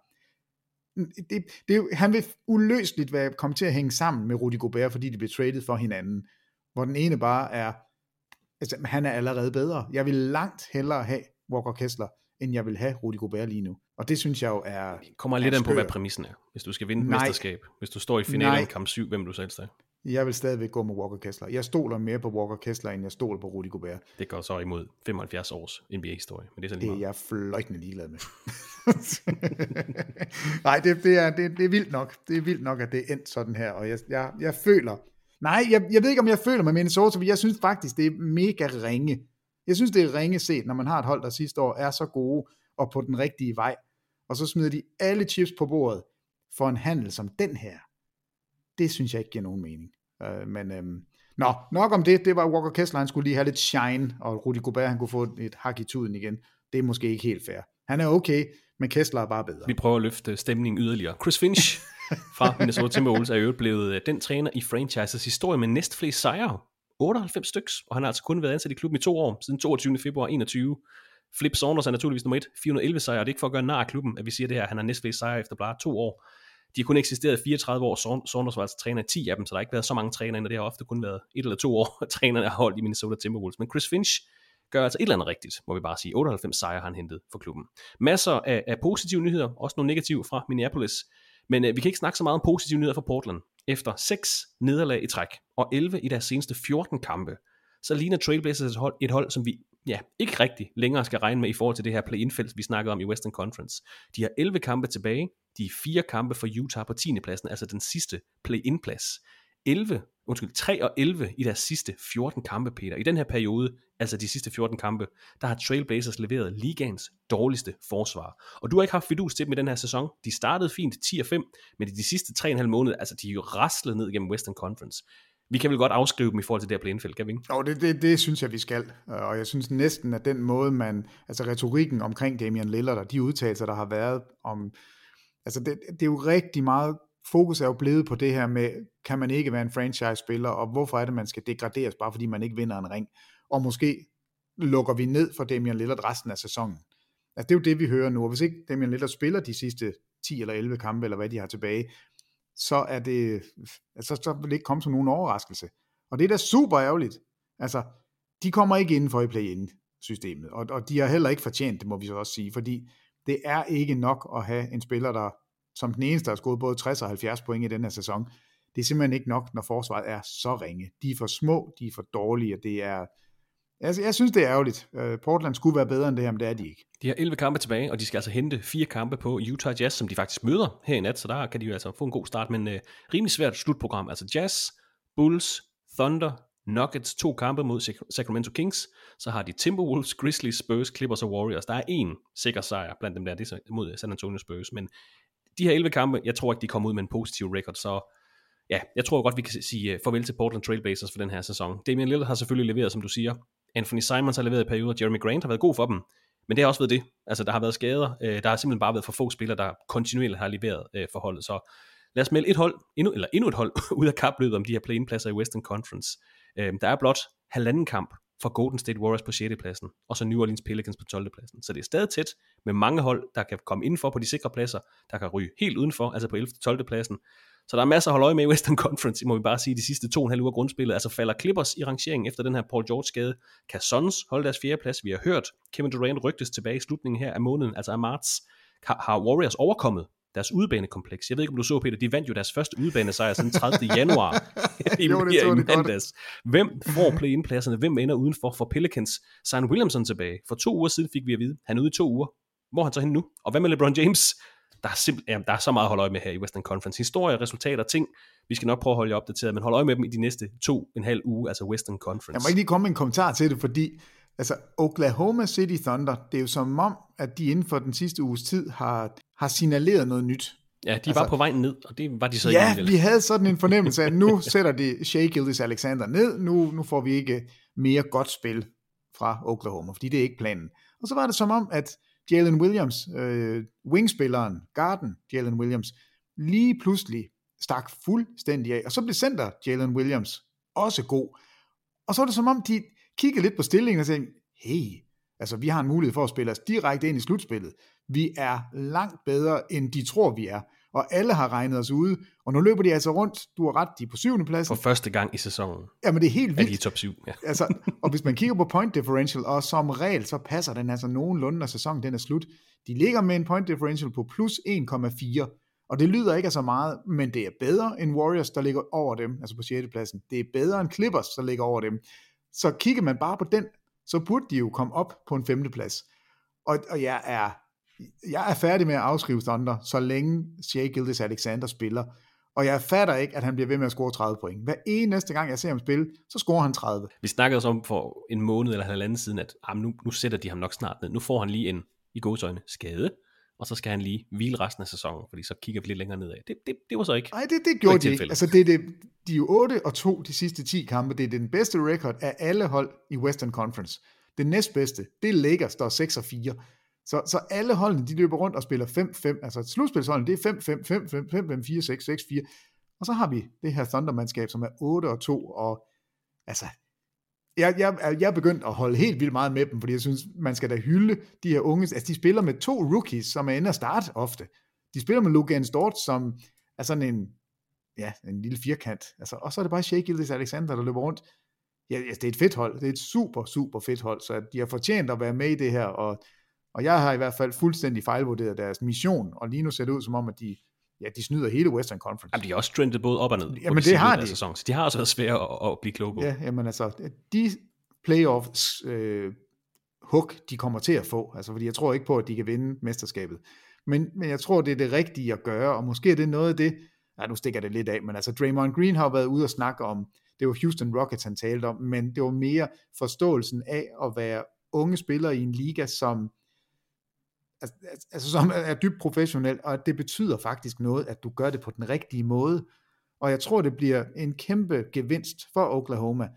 det, det han vil uløseligt være, komme til at hænge sammen med Rudy Gobert, fordi de blev traded for hinanden. Hvor den ene bare er, altså han er allerede bedre. Jeg vil langt hellere have Walker Kessler, end jeg vil have Rudy Gobert lige nu. Og det synes jeg jo er... Det kommer lidt an på, hvad præmissen er. Hvis du skal vinde et mesterskab, hvis du står i finalen i kamp 7, hvem du selv er. Jeg vil stadigvæk gå med Walker Kessler. Jeg stoler mere på Walker Kessler, end jeg stoler på Rudy Gobert. Det går så imod 75 års NBA-historie. Men det er, så lige det er jeg fløjtende ligeglad med. Nej, det, det, er, det, det er vildt nok. Det er vildt nok, at det er endt sådan her. Og jeg, jeg, jeg føler... Nej, jeg, jeg ved ikke, om jeg føler med Minnesota, for jeg synes faktisk, det er mega ringe. Jeg synes, det er ringe set, når man har et hold, der sidste år er så gode og på den rigtige vej. Og så smider de alle chips på bordet for en handel som den her. Det synes jeg ikke giver nogen mening. Øh, men øhm, nå, nok om det. Det var Walker Kessler, han skulle lige have lidt shine, og Rudy Gobert, han kunne få et hak i tuden igen. Det er måske ikke helt fair. Han er okay, men Kessler er bare bedre. Vi prøver at løfte stemningen yderligere. Chris Finch fra Minnesota Timberwolves er jo blevet øh, den træner i franchises historie med næst flest sejre. 98 styks, og han har altså kun været ansat i klubben i to år, siden 22. februar 21. Flip Saunders er naturligvis nummer 1, 411 sejre, og det er ikke for at gøre nar af klubben, at vi siger det her, han har næst flest sejre efter bare to år. De har kun eksisteret i 34 år, Saunders var altså træner i 10 af dem, så der har ikke været så mange trænere, og det har ofte kun været et eller to år, trænerne har holdt i Minnesota Timberwolves. Men Chris Finch gør altså et eller andet rigtigt, må vi bare sige. 98 sejre har han hentet for klubben. Masser af, af positive nyheder, også nogle negative fra Minneapolis. Men øh, vi kan ikke snakke så meget om positive nyheder fra Portland. Efter 6 nederlag i træk, og 11 i deres seneste 14 kampe, så ligner Trailblazers et hold, et hold som vi ja, ikke rigtig længere skal regne med i forhold til det her play-in-felt, vi snakkede om i Western Conference. De har 11 kampe tilbage, de er fire kampe for Utah på 10. pladsen, altså den sidste play-in-plads. 11, undskyld, 3 og 11 i deres sidste 14 kampe, Peter. I den her periode, altså de sidste 14 kampe, der har Trailblazers leveret ligans dårligste forsvar. Og du har ikke haft fidus til dem i den her sæson. De startede fint 10 og 5, men i de sidste 3,5 måneder, altså de er jo raslet ned gennem Western Conference. Vi kan vel godt afskrive dem i forhold til det her play kan vi ikke? Jo, det, det, det synes jeg, vi skal. Øh, og jeg synes næsten, at den måde, man, altså retorikken omkring Damian Lillard og de udtalelser, der har været om, altså det, det er jo rigtig meget, fokus er jo blevet på det her med, kan man ikke være en franchise-spiller, og hvorfor er det, man skal degraderes, bare fordi man ikke vinder en ring, og måske lukker vi ned for Damian Lillard resten af sæsonen. Altså det er jo det, vi hører nu, og hvis ikke Damian Lillard spiller de sidste 10 eller 11 kampe, eller hvad de har tilbage, så er det, altså, så vil det ikke komme som nogen overraskelse. Og det er da super ærgerligt. Altså, de kommer ikke inden for i play-in systemet, og, og de har heller ikke fortjent det, må vi så også sige, fordi det er ikke nok at have en spiller, der som den eneste har skåret både 60 og 70 point i den her sæson. Det er simpelthen ikke nok, når forsvaret er så ringe. De er for små, de er for dårlige, og det er, Altså, jeg synes, det er ærgerligt. Øh, Portland skulle være bedre end det her, men det er de ikke. De har 11 kampe tilbage, og de skal altså hente fire kampe på Utah Jazz, som de faktisk møder her i nat, så der kan de jo altså få en god start, men øh, rimelig svært slutprogram. Altså Jazz, Bulls, Thunder, Nuggets, to kampe mod Sacramento Kings, så har de Timberwolves, Grizzlies, Spurs, Clippers og Warriors. Der er en sikker sejr blandt dem der, det er mod øh, San Antonio Spurs, men de her 11 kampe, jeg tror ikke, de kommer ud med en positiv record, så ja, jeg tror godt, vi kan sige øh, farvel til Portland Trailblazers for den her sæson. Damian Lillard har selvfølgelig leveret, som du siger, Anthony Simons har leveret i perioder, Jeremy Grant har været god for dem, men det har også været det. Altså, der har været skader, øh, der har simpelthen bare været for få spillere, der kontinuerligt har leveret øh, for holdet, så lad os melde et hold, endnu, eller endnu et hold, ud af kapløbet om de her play-in-pladser i Western Conference. Øh, der er blot halvanden kamp for Golden State Warriors på 6. pladsen, og så New Orleans Pelicans på 12. pladsen. Så det er stadig tæt med mange hold, der kan komme indenfor på de sikre pladser, der kan ryge helt udenfor, altså på 11. 12. pladsen, så der er masser at holde øje med i Western Conference, må vi bare sige, de sidste to og en halv uger grundspillet. Altså falder Clippers i rangeringen efter den her Paul George skade. Kan Suns holde deres fjerde plads? Vi har hørt Kevin Durant rygtes tilbage i slutningen her af måneden, altså af marts. Har Warriors overkommet deres udebanekompleks. Jeg ved ikke, om du så, Peter, de vandt jo deres første udebanesejr siden 30. januar i, jo, det i mandags. Hvem får play-in-pladserne? Hvem ender udenfor for Pelicans? Zion Williamson tilbage. For to uger siden fik vi at vide, han er ude i to uger. Hvor er han så hen nu? Og hvad med LeBron James? der er, simpel, jamen, der er så meget at holde øje med her i Western Conference. Historie, resultater, ting. Vi skal nok prøve at holde jer opdateret, men hold øje med dem i de næste to en halv uge, altså Western Conference. Jeg må ikke lige komme med en kommentar til det, fordi altså, Oklahoma City Thunder, det er jo som om, at de inden for den sidste uges tid har, har signaleret noget nyt. Ja, de altså, var på vej ned, og det var de så ja, ikke. Ja, vi havde sådan en fornemmelse af, at nu sætter de Shea Gildes Alexander ned, nu, nu får vi ikke mere godt spil fra Oklahoma, fordi det er ikke planen. Og så var det som om, at Jalen Williams, øh, wingspilleren, Garden Jalen Williams, lige pludselig stak fuldstændig af. Og så blev center Jalen Williams også god. Og så er det som om, de kiggede lidt på stillingen og sagde, hey, altså vi har en mulighed for at spille os direkte ind i slutspillet. Vi er langt bedre, end de tror, vi er. Og alle har regnet os ude, og nu løber de altså rundt, du har ret, de er på syvende plads. For første gang i sæsonen. Jamen det er helt vildt. Er de i top 7, ja. altså, og hvis man kigger på point differential, og som regel, så passer den altså nogenlunde, når sæsonen den er slut. De ligger med en point differential på plus 1,4, og det lyder ikke af så meget, men det er bedre end Warriors, der ligger over dem, altså på 6. pladsen. Det er bedre end Clippers, der ligger over dem. Så kigger man bare på den, så burde de jo komme op på en femte plads. Og, og jeg er jeg er færdig med at afskrive Thunder, så længe Shea Gildes Alexander spiller. Og jeg fatter ikke, at han bliver ved med at score 30 point. Hver eneste gang, jeg ser ham spille, så scorer han 30. Vi snakkede også om for en måned eller halvanden siden, at ah, nu, nu sætter de ham nok snart ned. Nu får han lige en, i godsøjne, skade, og så skal han lige hvile resten af sæsonen, fordi så kigger vi lidt længere nedad. Det, det, det var så ikke Nej, det, det gjorde de ikke. Altså, det, det, de er jo 8 og 2 de sidste 10 kampe. Det er den bedste record af alle hold i Western Conference. Det næstbedste, det er Lakers, der er 6 og 4. Så, så alle holdene, de løber rundt og spiller 5-5, altså slutspilsholdene, det er 5-5, 5-5, 5-5, 4-6, 6-4, og så har vi det her Thundermandskab, som er 8 og 2, og altså, jeg, jeg, jeg er begyndt at holde helt vildt meget med dem, fordi jeg synes, man skal da hylde de her unge, altså de spiller med to rookies, som er inde at starte ofte. De spiller med Logan Stort, som er sådan en, ja, en lille firkant, altså, og så er det bare Shea Gildes Alexander, der løber rundt. Ja, det er et fedt hold, det er et super, super fedt hold, så de har fortjent at være med i det her, og og jeg har i hvert fald fuldstændig fejlvurderet deres mission, og lige nu ser det ud som om, at de, ja, de snyder hele Western Conference. Jamen, de har også trendet både op og ned. Jamen, det har de. Sæson, så de har også været svære at, at blive kloge på. Ja, jamen altså, de playoffs øh, hook, de kommer til at få, altså fordi jeg tror ikke på, at de kan vinde mesterskabet. Men, men jeg tror, det er det rigtige at gøre, og måske er det noget af det, nej, nu stikker det lidt af, men altså Draymond Green har været ude og snakke om, det var Houston Rockets, han talte om, men det var mere forståelsen af at være unge spillere i en liga, som Altså, altså, altså som er dybt professionel, og det betyder faktisk noget, at du gør det på den rigtige måde. Og jeg tror, det bliver en kæmpe gevinst for Oklahoma,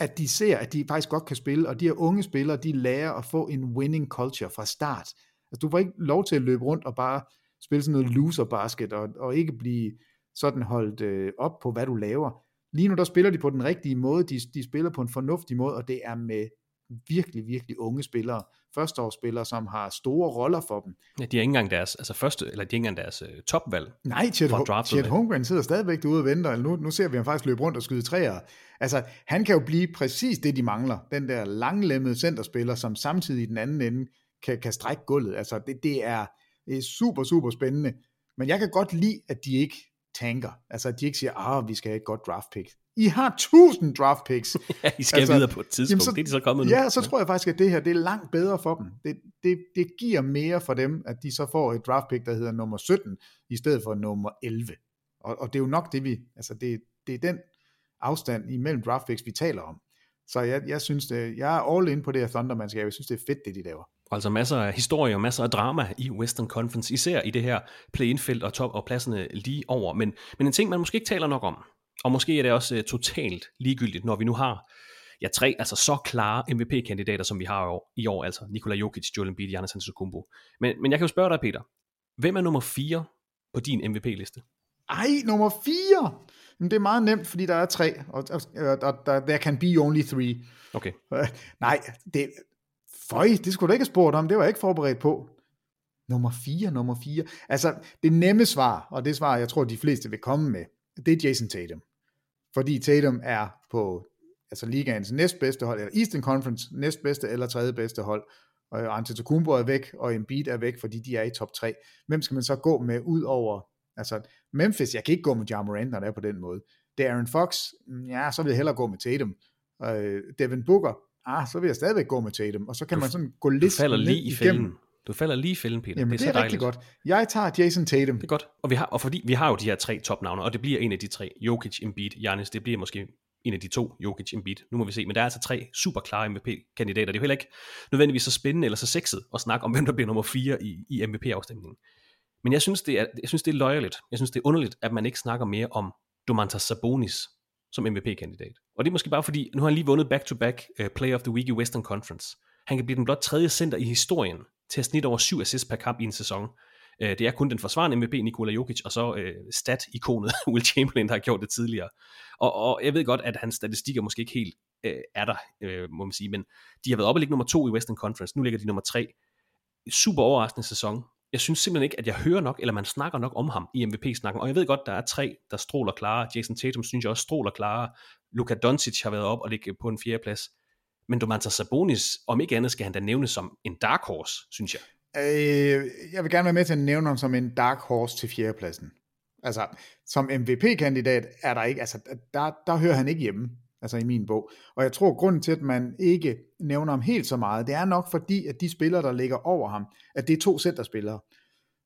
at de ser, at de faktisk godt kan spille, og de her unge spillere, de lærer at få en winning culture fra start. Altså, du får ikke lov til at løbe rundt og bare spille sådan noget loser basket, og, og ikke blive sådan holdt øh, op på, hvad du laver. Lige nu, der spiller de på den rigtige måde, de, de spiller på en fornuftig måde, og det er med virkelig, virkelig unge spillere, førsteårsspillere, som har store roller for dem. Ja, de er ikke engang deres, altså første, eller de er ikke engang deres uh, topvalg. Nej, Chet, Ho- Chet Holmgren sidder stadigvæk derude og venter, eller nu, nu ser vi ham faktisk løbe rundt og skyde træer. Altså, han kan jo blive præcis det, de mangler. Den der langlemmede centerspiller, som samtidig i den anden ende kan, kan strække gulvet. Altså, det, det, er, det er super, super spændende. Men jeg kan godt lide, at de ikke tanker. Altså, at de ikke siger, ah, vi skal have et godt draft pick. I har tusind draft picks. ja, I skal altså, videre på et tidspunkt. Jamen, så, det er de så kommet nu. Ja, så tror jeg faktisk, at det her det er langt bedre for dem. Det, det, det giver mere for dem, at de så får et draft pick, der hedder nummer 17, i stedet for nummer 11. Og, og det er jo nok det, vi... Altså, det, det er den afstand imellem draft picks, vi taler om. Så jeg, jeg synes, det, jeg er all in på det her Thunderman-skab. Jeg synes, det er fedt, det de laver. Altså masser af historie og masser af drama i Western Conference, især i det her play-in-felt og top og pladserne lige over. Men, men en ting, man måske ikke taler nok om, og måske er det også uh, totalt ligegyldigt, når vi nu har ja, tre altså så klare MVP-kandidater, som vi har i år, i år altså Nikola Jokic, Joel Embiid, Giannis Antetokounmpo. Men, men jeg kan jo spørge dig, Peter, hvem er nummer 4 på din MVP-liste? Ej, nummer 4? Men det er meget nemt, fordi der er tre, og der, der, der can be only three. Okay. Nej, det, føj, det skulle du ikke have spurgt om, det var jeg ikke forberedt på. Nummer 4, nummer 4. Altså, det nemme svar, og det svar, jeg tror, de fleste vil komme med, det er Jason Tatum. Fordi Tatum er på altså ligaens næstbedste hold, eller Eastern Conference næstbedste eller tredje bedste hold, og Antetokounmpo er væk, og Embiid er væk, fordi de er i top 3. Hvem skal man så gå med ud over, altså Memphis, jeg kan ikke gå med Ja Morant, når det er på den måde. Det er Aaron Fox, ja, så vil jeg hellere gå med Tatum. Uh, Devin Booker, ah, så vil jeg stadigvæk gå med Tatum, og så kan du, man sådan gå lidt falder lige i fælden. Du falder lige i fælden, Peter. Jamen, det er, det er rigtig godt. Jeg tager Jason Tatum. Det er godt. Og, vi har, og fordi vi har jo de her tre topnavne, og det bliver en af de tre. Jokic, Embiid, Giannis. Det bliver måske en af de to, Jokic, Embiid. Nu må vi se. Men der er altså tre super klare MVP-kandidater. Det er jo heller ikke nødvendigvis så spændende eller så sexet at snakke om, hvem der bliver nummer 4 i, i MVP-afstemningen. Men jeg synes, det er, jeg synes, det er løjerligt. Jeg synes, det er underligt, at man ikke snakker mere om Domantas Sabonis som MVP-kandidat. Og det er måske bare fordi, nu har han lige vundet back-to-back uh, Player of the Week i Western Conference. Han kan blive den blot tredje center i historien til at snit over 7 assists per kamp i en sæson. Øh, det er kun den forsvarende MVP, Nikola Jokic, og så øh, stat-ikonet Will Chamberlain, der har gjort det tidligere. Og, og jeg ved godt, at hans statistikker måske ikke helt øh, er der, øh, må man sige, men de har været oppe og ligge nummer to i Western Conference, nu ligger de nummer tre. Super overraskende sæson. Jeg synes simpelthen ikke, at jeg hører nok, eller man snakker nok om ham i MVP-snakken, og jeg ved godt, der er tre, der stråler klare. Jason Tatum synes jeg også stråler klare. Luka Doncic har været op og ligge på en fjerde plads. Men Domantas Sabonis, om ikke andet, skal han da nævne som en dark horse, synes jeg. Øh, jeg vil gerne være med til at nævne ham som en dark horse til fjerdepladsen. Altså, som MVP-kandidat er der ikke, altså, der, der hører han ikke hjemme, altså i min bog. Og jeg tror, grunden til, at man ikke nævner ham helt så meget, det er nok fordi, at de spillere, der ligger over ham, at det er to centerspillere.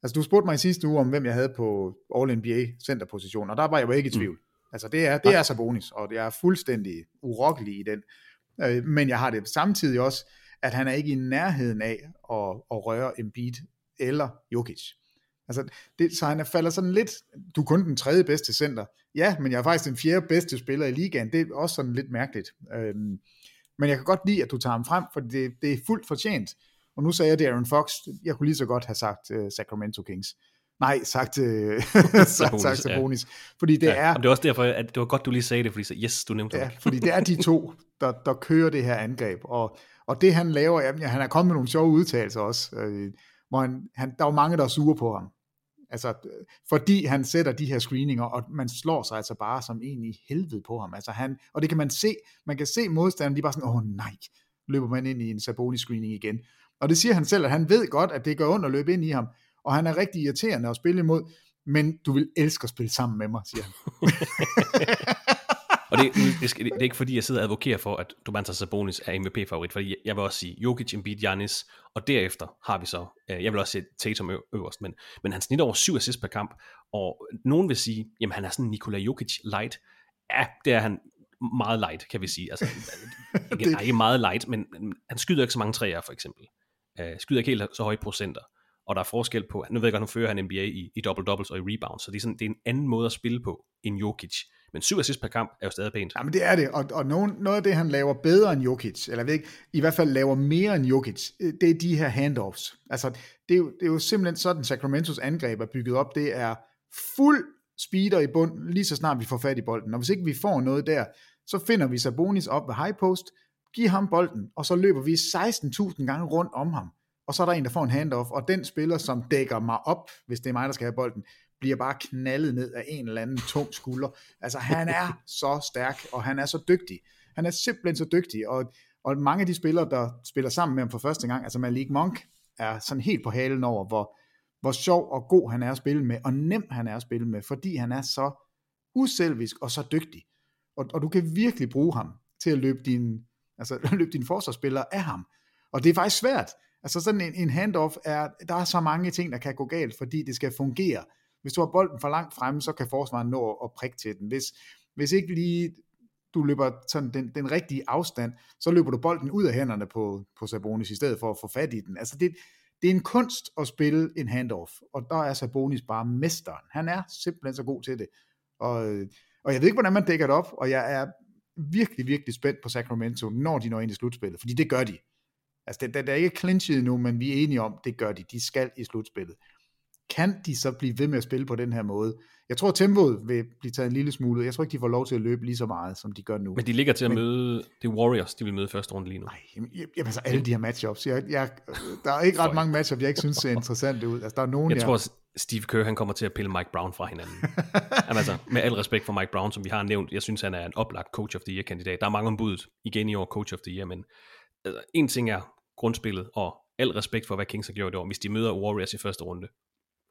Altså, du spurgte mig i sidste uge om, hvem jeg havde på All-NBA centerposition, og der var jeg jo ikke i tvivl. Mm. Altså, det er, det er Sabonis, og det er fuldstændig urokkelig i den. Øh, men jeg har det samtidig også, at han er ikke i nærheden af at, at røre Embiid eller Jokic. Altså, det, så han falder sådan lidt, du er kun den tredje bedste center. Ja, men jeg er faktisk den fjerde bedste spiller i ligaen. Det er også sådan lidt mærkeligt. Øhm, men jeg kan godt lide, at du tager ham frem, for det, det er fuldt fortjent. Og nu sagde jeg det Aaron Fox. Jeg kunne lige så godt have sagt uh, Sacramento Kings. Nej, sagt, uh, sagt, sagt Sabonis. Ja. Fordi det ja, er... Og det er også derfor, at det var godt, du lige sagde det, fordi så, yes, du nævnte det. Ja, fordi det er de to, der, der kører det her angreb. Og, og det han laver, jamen, han er kommet med nogle sjove udtalelser også, øh, hvor han, han, der er jo mange, der er sure på ham. Altså, fordi han sætter de her screeninger, og man slår sig altså bare som en i helvede på ham. Altså han, og det kan man se, man kan se modstanderen, de er bare sådan, åh oh, nej, løber man ind i en Sabonis-screening igen. Og det siger han selv, at han ved godt, at det gør ondt at løbe ind i ham, og han er rigtig irriterende at spille imod, men du vil elske at spille sammen med mig, siger han. og det, det, det, er ikke fordi, jeg sidder og advokerer for, at Domantas Sabonis er MVP-favorit, fordi jeg vil også sige Jokic, Embiid, Giannis, og derefter har vi så, øh, jeg vil også sige Tatum øverst, men, men han snit over syv assists per kamp, og nogen vil sige, jamen han er sådan Nikola Jokic light. Ja, det er han meget light, kan vi sige. Altså, ikke, det... ikke meget light, men han skyder ikke så mange træer, for eksempel. Uh, skyder ikke helt så høje procenter og der er forskel på, nu ved jeg godt, nu fører han NBA i, i double-doubles og i rebounds, så det er, sådan, det er en anden måde at spille på end Jokic. Men syv assists per kamp er jo stadig pænt. Jamen det er det, og, og nogen, noget af det, han laver bedre end Jokic, eller ved ikke, i hvert fald laver mere end Jokic, øh, det er de her handoffs. Altså, det er jo, det er jo simpelthen sådan, Sacramentos angreb er bygget op. Det er fuld speeder i bund, lige så snart vi får fat i bolden. Og hvis ikke vi får noget der, så finder vi Sabonis op ved high post, giver ham bolden, og så løber vi 16.000 gange rundt om ham og så er der en, der får en handoff, og den spiller, som dækker mig op, hvis det er mig, der skal have bolden, bliver bare knaldet ned af en eller anden tung skulder. Altså, han er så stærk, og han er så dygtig. Han er simpelthen så dygtig, og, og mange af de spillere, der spiller sammen med ham for første gang, altså Malik Monk, er sådan helt på halen over, hvor, hvor sjov og god han er at spille med, og nem han er at spille med, fordi han er så uselvisk og så dygtig. Og, og du kan virkelig bruge ham til at løbe din, altså, løbe dine forsvarsspillere af ham. Og det er faktisk svært, Altså sådan en, en handoff er, der er så mange ting, der kan gå galt, fordi det skal fungere. Hvis du har bolden for langt fremme, så kan forsvaren nå at prikke til den. Hvis, hvis ikke lige du løber sådan den, den rigtige afstand, så løber du bolden ud af hænderne på, på Sabonis, i stedet for at få fat i den. Altså det, det er en kunst at spille en handoff, og der er Sabonis bare mesteren. Han er simpelthen så god til det. Og, og jeg ved ikke, hvordan man dækker det op, og jeg er virkelig, virkelig spændt på Sacramento, når de når ind i slutspillet, fordi det gør de. Altså, det, det er ikke clinchet nu, men vi er enige om, det gør de. De skal i slutspillet. Kan de så blive ved med at spille på den her måde? Jeg tror, tempoet vil blive taget en lille smule. Jeg tror ikke, de får lov til at løbe lige så meget, som de gør nu. Men de ligger til at men, møde det Warriors, de vil møde første runde lige nu. Nej, jamen, jamen altså alle de her matchups. Jeg, jeg, der er ikke ret mange matchups, jeg ikke synes ser interessante ud. Altså, der er nogen, jeg, jeg tror, Steve Kerr han kommer til at pille Mike Brown fra hinanden. Jamen, altså, med al respekt for Mike Brown, som vi har nævnt, jeg synes, han er en oplagt coach of the year kandidat. Der er mange ombud igen i år coach of the year, men altså, en ting er, grundspillet, og al respekt for, hvad Kings har gjort i år, hvis de møder Warriors i første runde.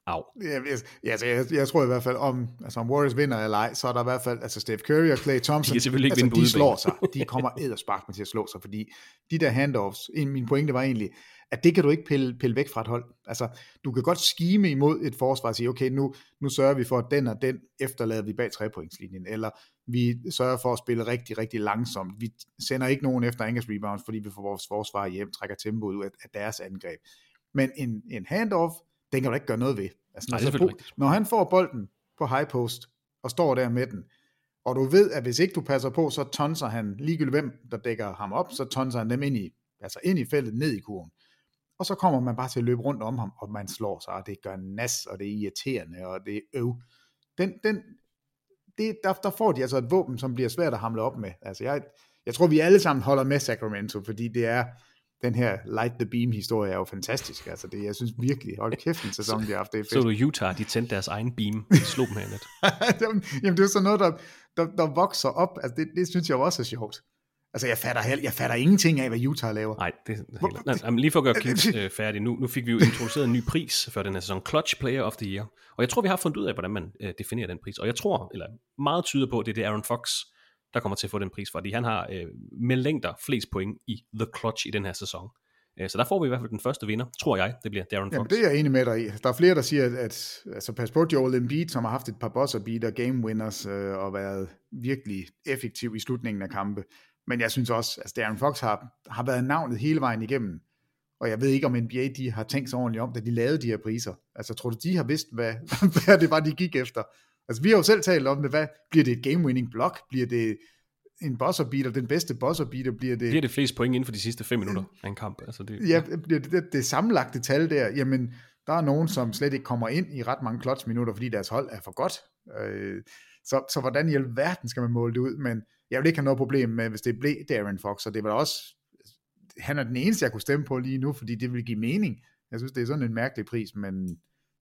Au. Ja, altså, jeg, jeg tror i hvert fald, om, altså, om Warriors vinder eller ej, så er der i hvert fald, altså Steph Curry og Klay Thompson, de, selvfølgelig ikke altså, de slår sig. De kommer edderspark med til at slå sig, fordi de der handoffs, min pointe var egentlig, at det kan du ikke pille, pille væk fra et hold. Altså, du kan godt skime imod et forsvar og sige, okay, nu, nu sørger vi for, at den og den efterlader vi bag trepointslinjen, eller vi sørger for at spille rigtig, rigtig langsomt. Vi sender ikke nogen efter angles rebounds, fordi vi får vores forsvar hjem, trækker tempoet ud af, af deres angreb. Men en, en handoff, den kan du ikke gøre noget ved. Altså, Nej, når, så, når han får bolden på high post, og står der med den, og du ved, at hvis ikke du passer på, så tonser han, ligegyldigt hvem der dækker ham op, så tonser han dem ind i, altså ind i feltet, ned i kurven. og så kommer man bare til at løbe rundt om ham, og man slår sig, og det gør nas, og det er irriterende, og det er øv. Den, den, det, der, der får de altså et våben, som bliver svært at hamle op med. Altså jeg, jeg tror, vi alle sammen holder med Sacramento, fordi det er, den her Light the Beam historie er jo fantastisk. Altså det, jeg synes virkelig, hold kæft en sæson, de har haft. Det er fedt. Så du Utah, de tændte deres egen beam, de slog dem hernet. Jamen det er sådan noget, der, der, der vokser op. Altså det, det synes jeg også er sjovt. Altså, jeg fatter, jeg fatter ingenting af, hvad Utah laver. Nej, det er. Nej, lige for at gøre Clint øh, færdig, nu, nu fik vi jo introduceret en ny pris for den her sæson, Clutch Player of the Year. Og jeg tror, vi har fundet ud af, hvordan man øh, definerer den pris. Og jeg tror, eller meget tyder på, at det er det Aaron Fox, der kommer til at få den pris, fordi han har øh, med længder flest point i The Clutch i den her sæson. Øh, så der får vi i hvert fald den første vinder, tror jeg, det bliver Darren Fox. Jamen, det er jeg enig med dig i. Der er flere, der siger, at, at altså, pas på Joel Embiid, som har haft et par buzzer beater, game winners, øh, og været virkelig effektiv i slutningen af kampe. Men jeg synes også, at Darren Fox har, har været navnet hele vejen igennem. Og jeg ved ikke, om NBA de har tænkt sig ordentligt om, da de lavede de her priser. Altså, tror du, de har vidst, hvad, hvad det var, de gik efter? Altså, vi har jo selv talt om det. Hvad, bliver det et game-winning block? Bliver det en buzzer beater, den bedste buzzer beater, bliver det... Bliver det flest point inden for de sidste fem minutter af en kamp? Altså det, ja, bliver det, det, det sammenlagte tal der, jamen, der er nogen, som slet ikke kommer ind i ret mange clutch minutter, fordi deres hold er for godt. Øh, så, så hvordan i alverden skal man måle det ud? Men jeg vil ikke have noget problem med, hvis det blev Darren Fox, og det var også, han er den eneste, jeg kunne stemme på lige nu, fordi det vil give mening. Jeg synes, det er sådan en mærkelig pris, men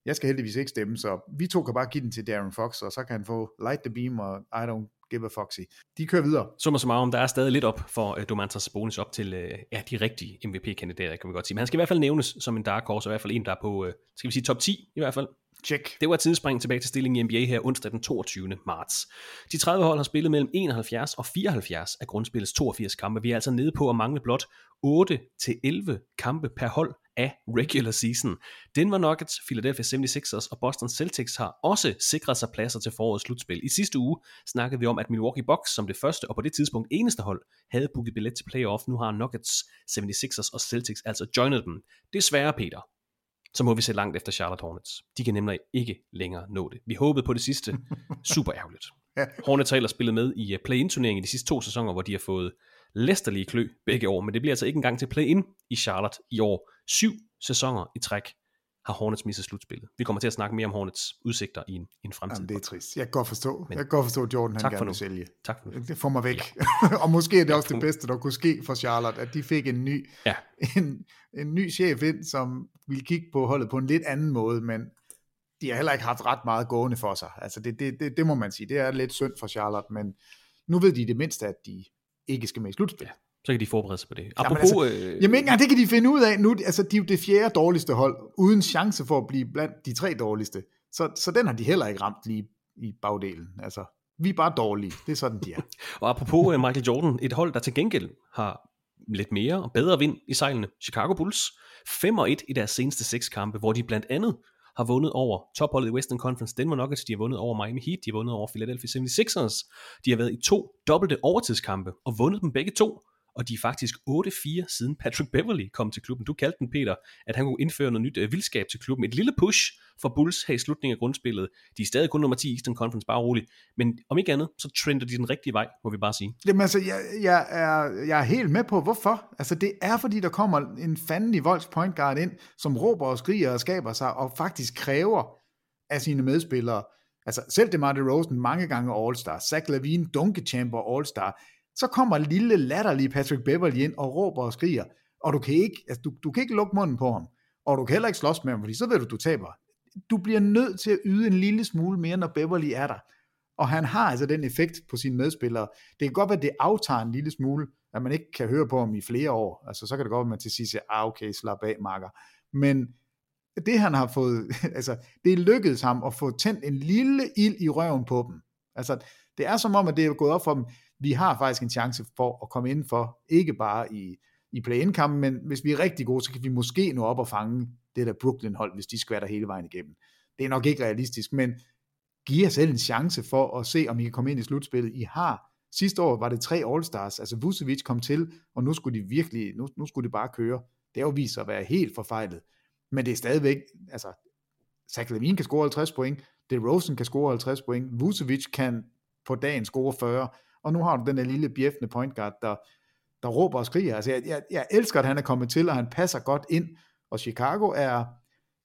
jeg skal heldigvis ikke stemme, så vi to kan bare give den til Darren Fox, og så kan han få Light the Beam og I don't give a foxy. De kører videre. Summa summarum, der er stadig lidt op for uh, Domantas Sabonis op til uh, ja, de rigtige MVP-kandidater, kan vi godt sige. Men han skal i hvert fald nævnes som en dark horse, og i hvert fald en, der er på, uh, skal vi sige, top 10 i hvert fald. Check. Det var tidsspring tilbage til stillingen i NBA her onsdag den 22. marts. De 30 hold har spillet mellem 71 og 74 af grundspillets 82 kampe. Vi er altså nede på at mangle blot 8 til 11 kampe per hold af regular season. Denver Nuggets, Philadelphia 76ers og Boston Celtics har også sikret sig pladser til forårets slutspil. I sidste uge snakkede vi om, at Milwaukee Bucks som det første og på det tidspunkt eneste hold havde booket billet til playoff. Nu har Nuggets, 76ers og Celtics altså joinet dem. Desværre, Peter, så må vi se langt efter Charlotte Hornets. De kan nemlig ikke længere nå det. Vi håbede på det sidste. Super ærgerligt. Hornets har ellers spillet med i play-in-turneringen i de sidste to sæsoner, hvor de har fået læsterlige klø begge år, men det bliver altså ikke engang til play-in i Charlotte i år. Syv sæsoner i træk har Hornets misset slutspillet. Vi kommer til at snakke mere om Hornets udsigter i en, i en fremtid. Jamen, det er trist. Jeg kan godt forstå, Men, jeg kan godt forstå at Jordan han gerne vil sælge. Tak for det. Det får mig væk. Ja. og måske er det også det bedste, der kunne ske for Charlotte, at de fik en ny, ja. en, en ny chef ind, som ville kigge på holdet på en lidt anden måde, men de har heller ikke haft ret meget gående for sig. Altså det, det, det, det må man sige. Det er lidt synd for Charlotte, men nu ved de det mindste, at de ikke skal med i slutspil. Ja så kan de forberede sig på det. Apropos, jamen, altså, øh... jamen ikke engang det kan de finde ud af nu. Altså, de er jo det fjerde dårligste hold, uden chance for at blive blandt de tre dårligste. Så, så den har de heller ikke ramt lige i bagdelen. Altså, vi er bare dårlige. Det er sådan, de er. og apropos øh, Michael Jordan, et hold, der til gengæld har lidt mere og bedre vind i sejlene. Chicago Bulls 5-1 i deres seneste seks kampe, hvor de blandt andet har vundet over topholdet i Western Conference. Denver Nuggets, de har vundet over Miami Heat, de har vundet over Philadelphia 76ers, de har været i to dobbelte overtidskampe og vundet dem begge to og de er faktisk 8-4 siden Patrick Beverly kom til klubben. Du kaldte den, Peter, at han kunne indføre noget nyt øh, vildskab til klubben. Et lille push for Bulls her i slutningen af grundspillet. De er stadig kun nummer 10 i Eastern Conference, bare roligt. Men om ikke andet, så trender de den rigtige vej, må vi bare sige. Jamen altså, jeg, jeg, er, jeg er helt med på, hvorfor. Altså, det er fordi, der kommer en fandelig volds point guard ind, som råber og skriger og skaber sig, og faktisk kræver af sine medspillere. Altså, selv DeMar DeRozan mange gange All-Star, Zach Lavine, og All-Star, så kommer lille latterlige Patrick Beverly ind og råber og skriger, og du kan ikke, altså, du, du kan ikke lukke munden på ham, og du kan heller ikke slås med ham, fordi så ved du, du taber. Du bliver nødt til at yde en lille smule mere, når Beverly er der. Og han har altså den effekt på sine medspillere. Det kan godt være, at det aftager en lille smule, at man ikke kan høre på ham i flere år. Altså, så kan det godt være, at man til sidst siger, ah, okay, slap af, makker. Men det han har fået, altså, det lykkedes ham at få tændt en lille ild i røven på dem. Altså, det er som om, at det er gået op for dem, vi har faktisk en chance for at komme ind for, ikke bare i, i play-in-kampen, men hvis vi er rigtig gode, så kan vi måske nå op og fange det der Brooklyn-hold, hvis de skvatter hele vejen igennem. Det er nok ikke realistisk, men giv jer selv en chance for at se, om I kan komme ind i slutspillet. I har, sidste år var det tre All-Stars, altså Vucevic kom til, og nu skulle de virkelig, nu, nu skulle de bare køre. Det har jo vist sig at være helt forfejlet. Men det er stadigvæk, altså, Zach Levine kan score 50 point, DeRozan kan score 50 point, Vucevic kan på dagen score 40, og nu har du den der lille bjeffende point guard, der, der råber og skriger. Altså, jeg, jeg, jeg elsker, at han er kommet til, og han passer godt ind, Og Chicago er,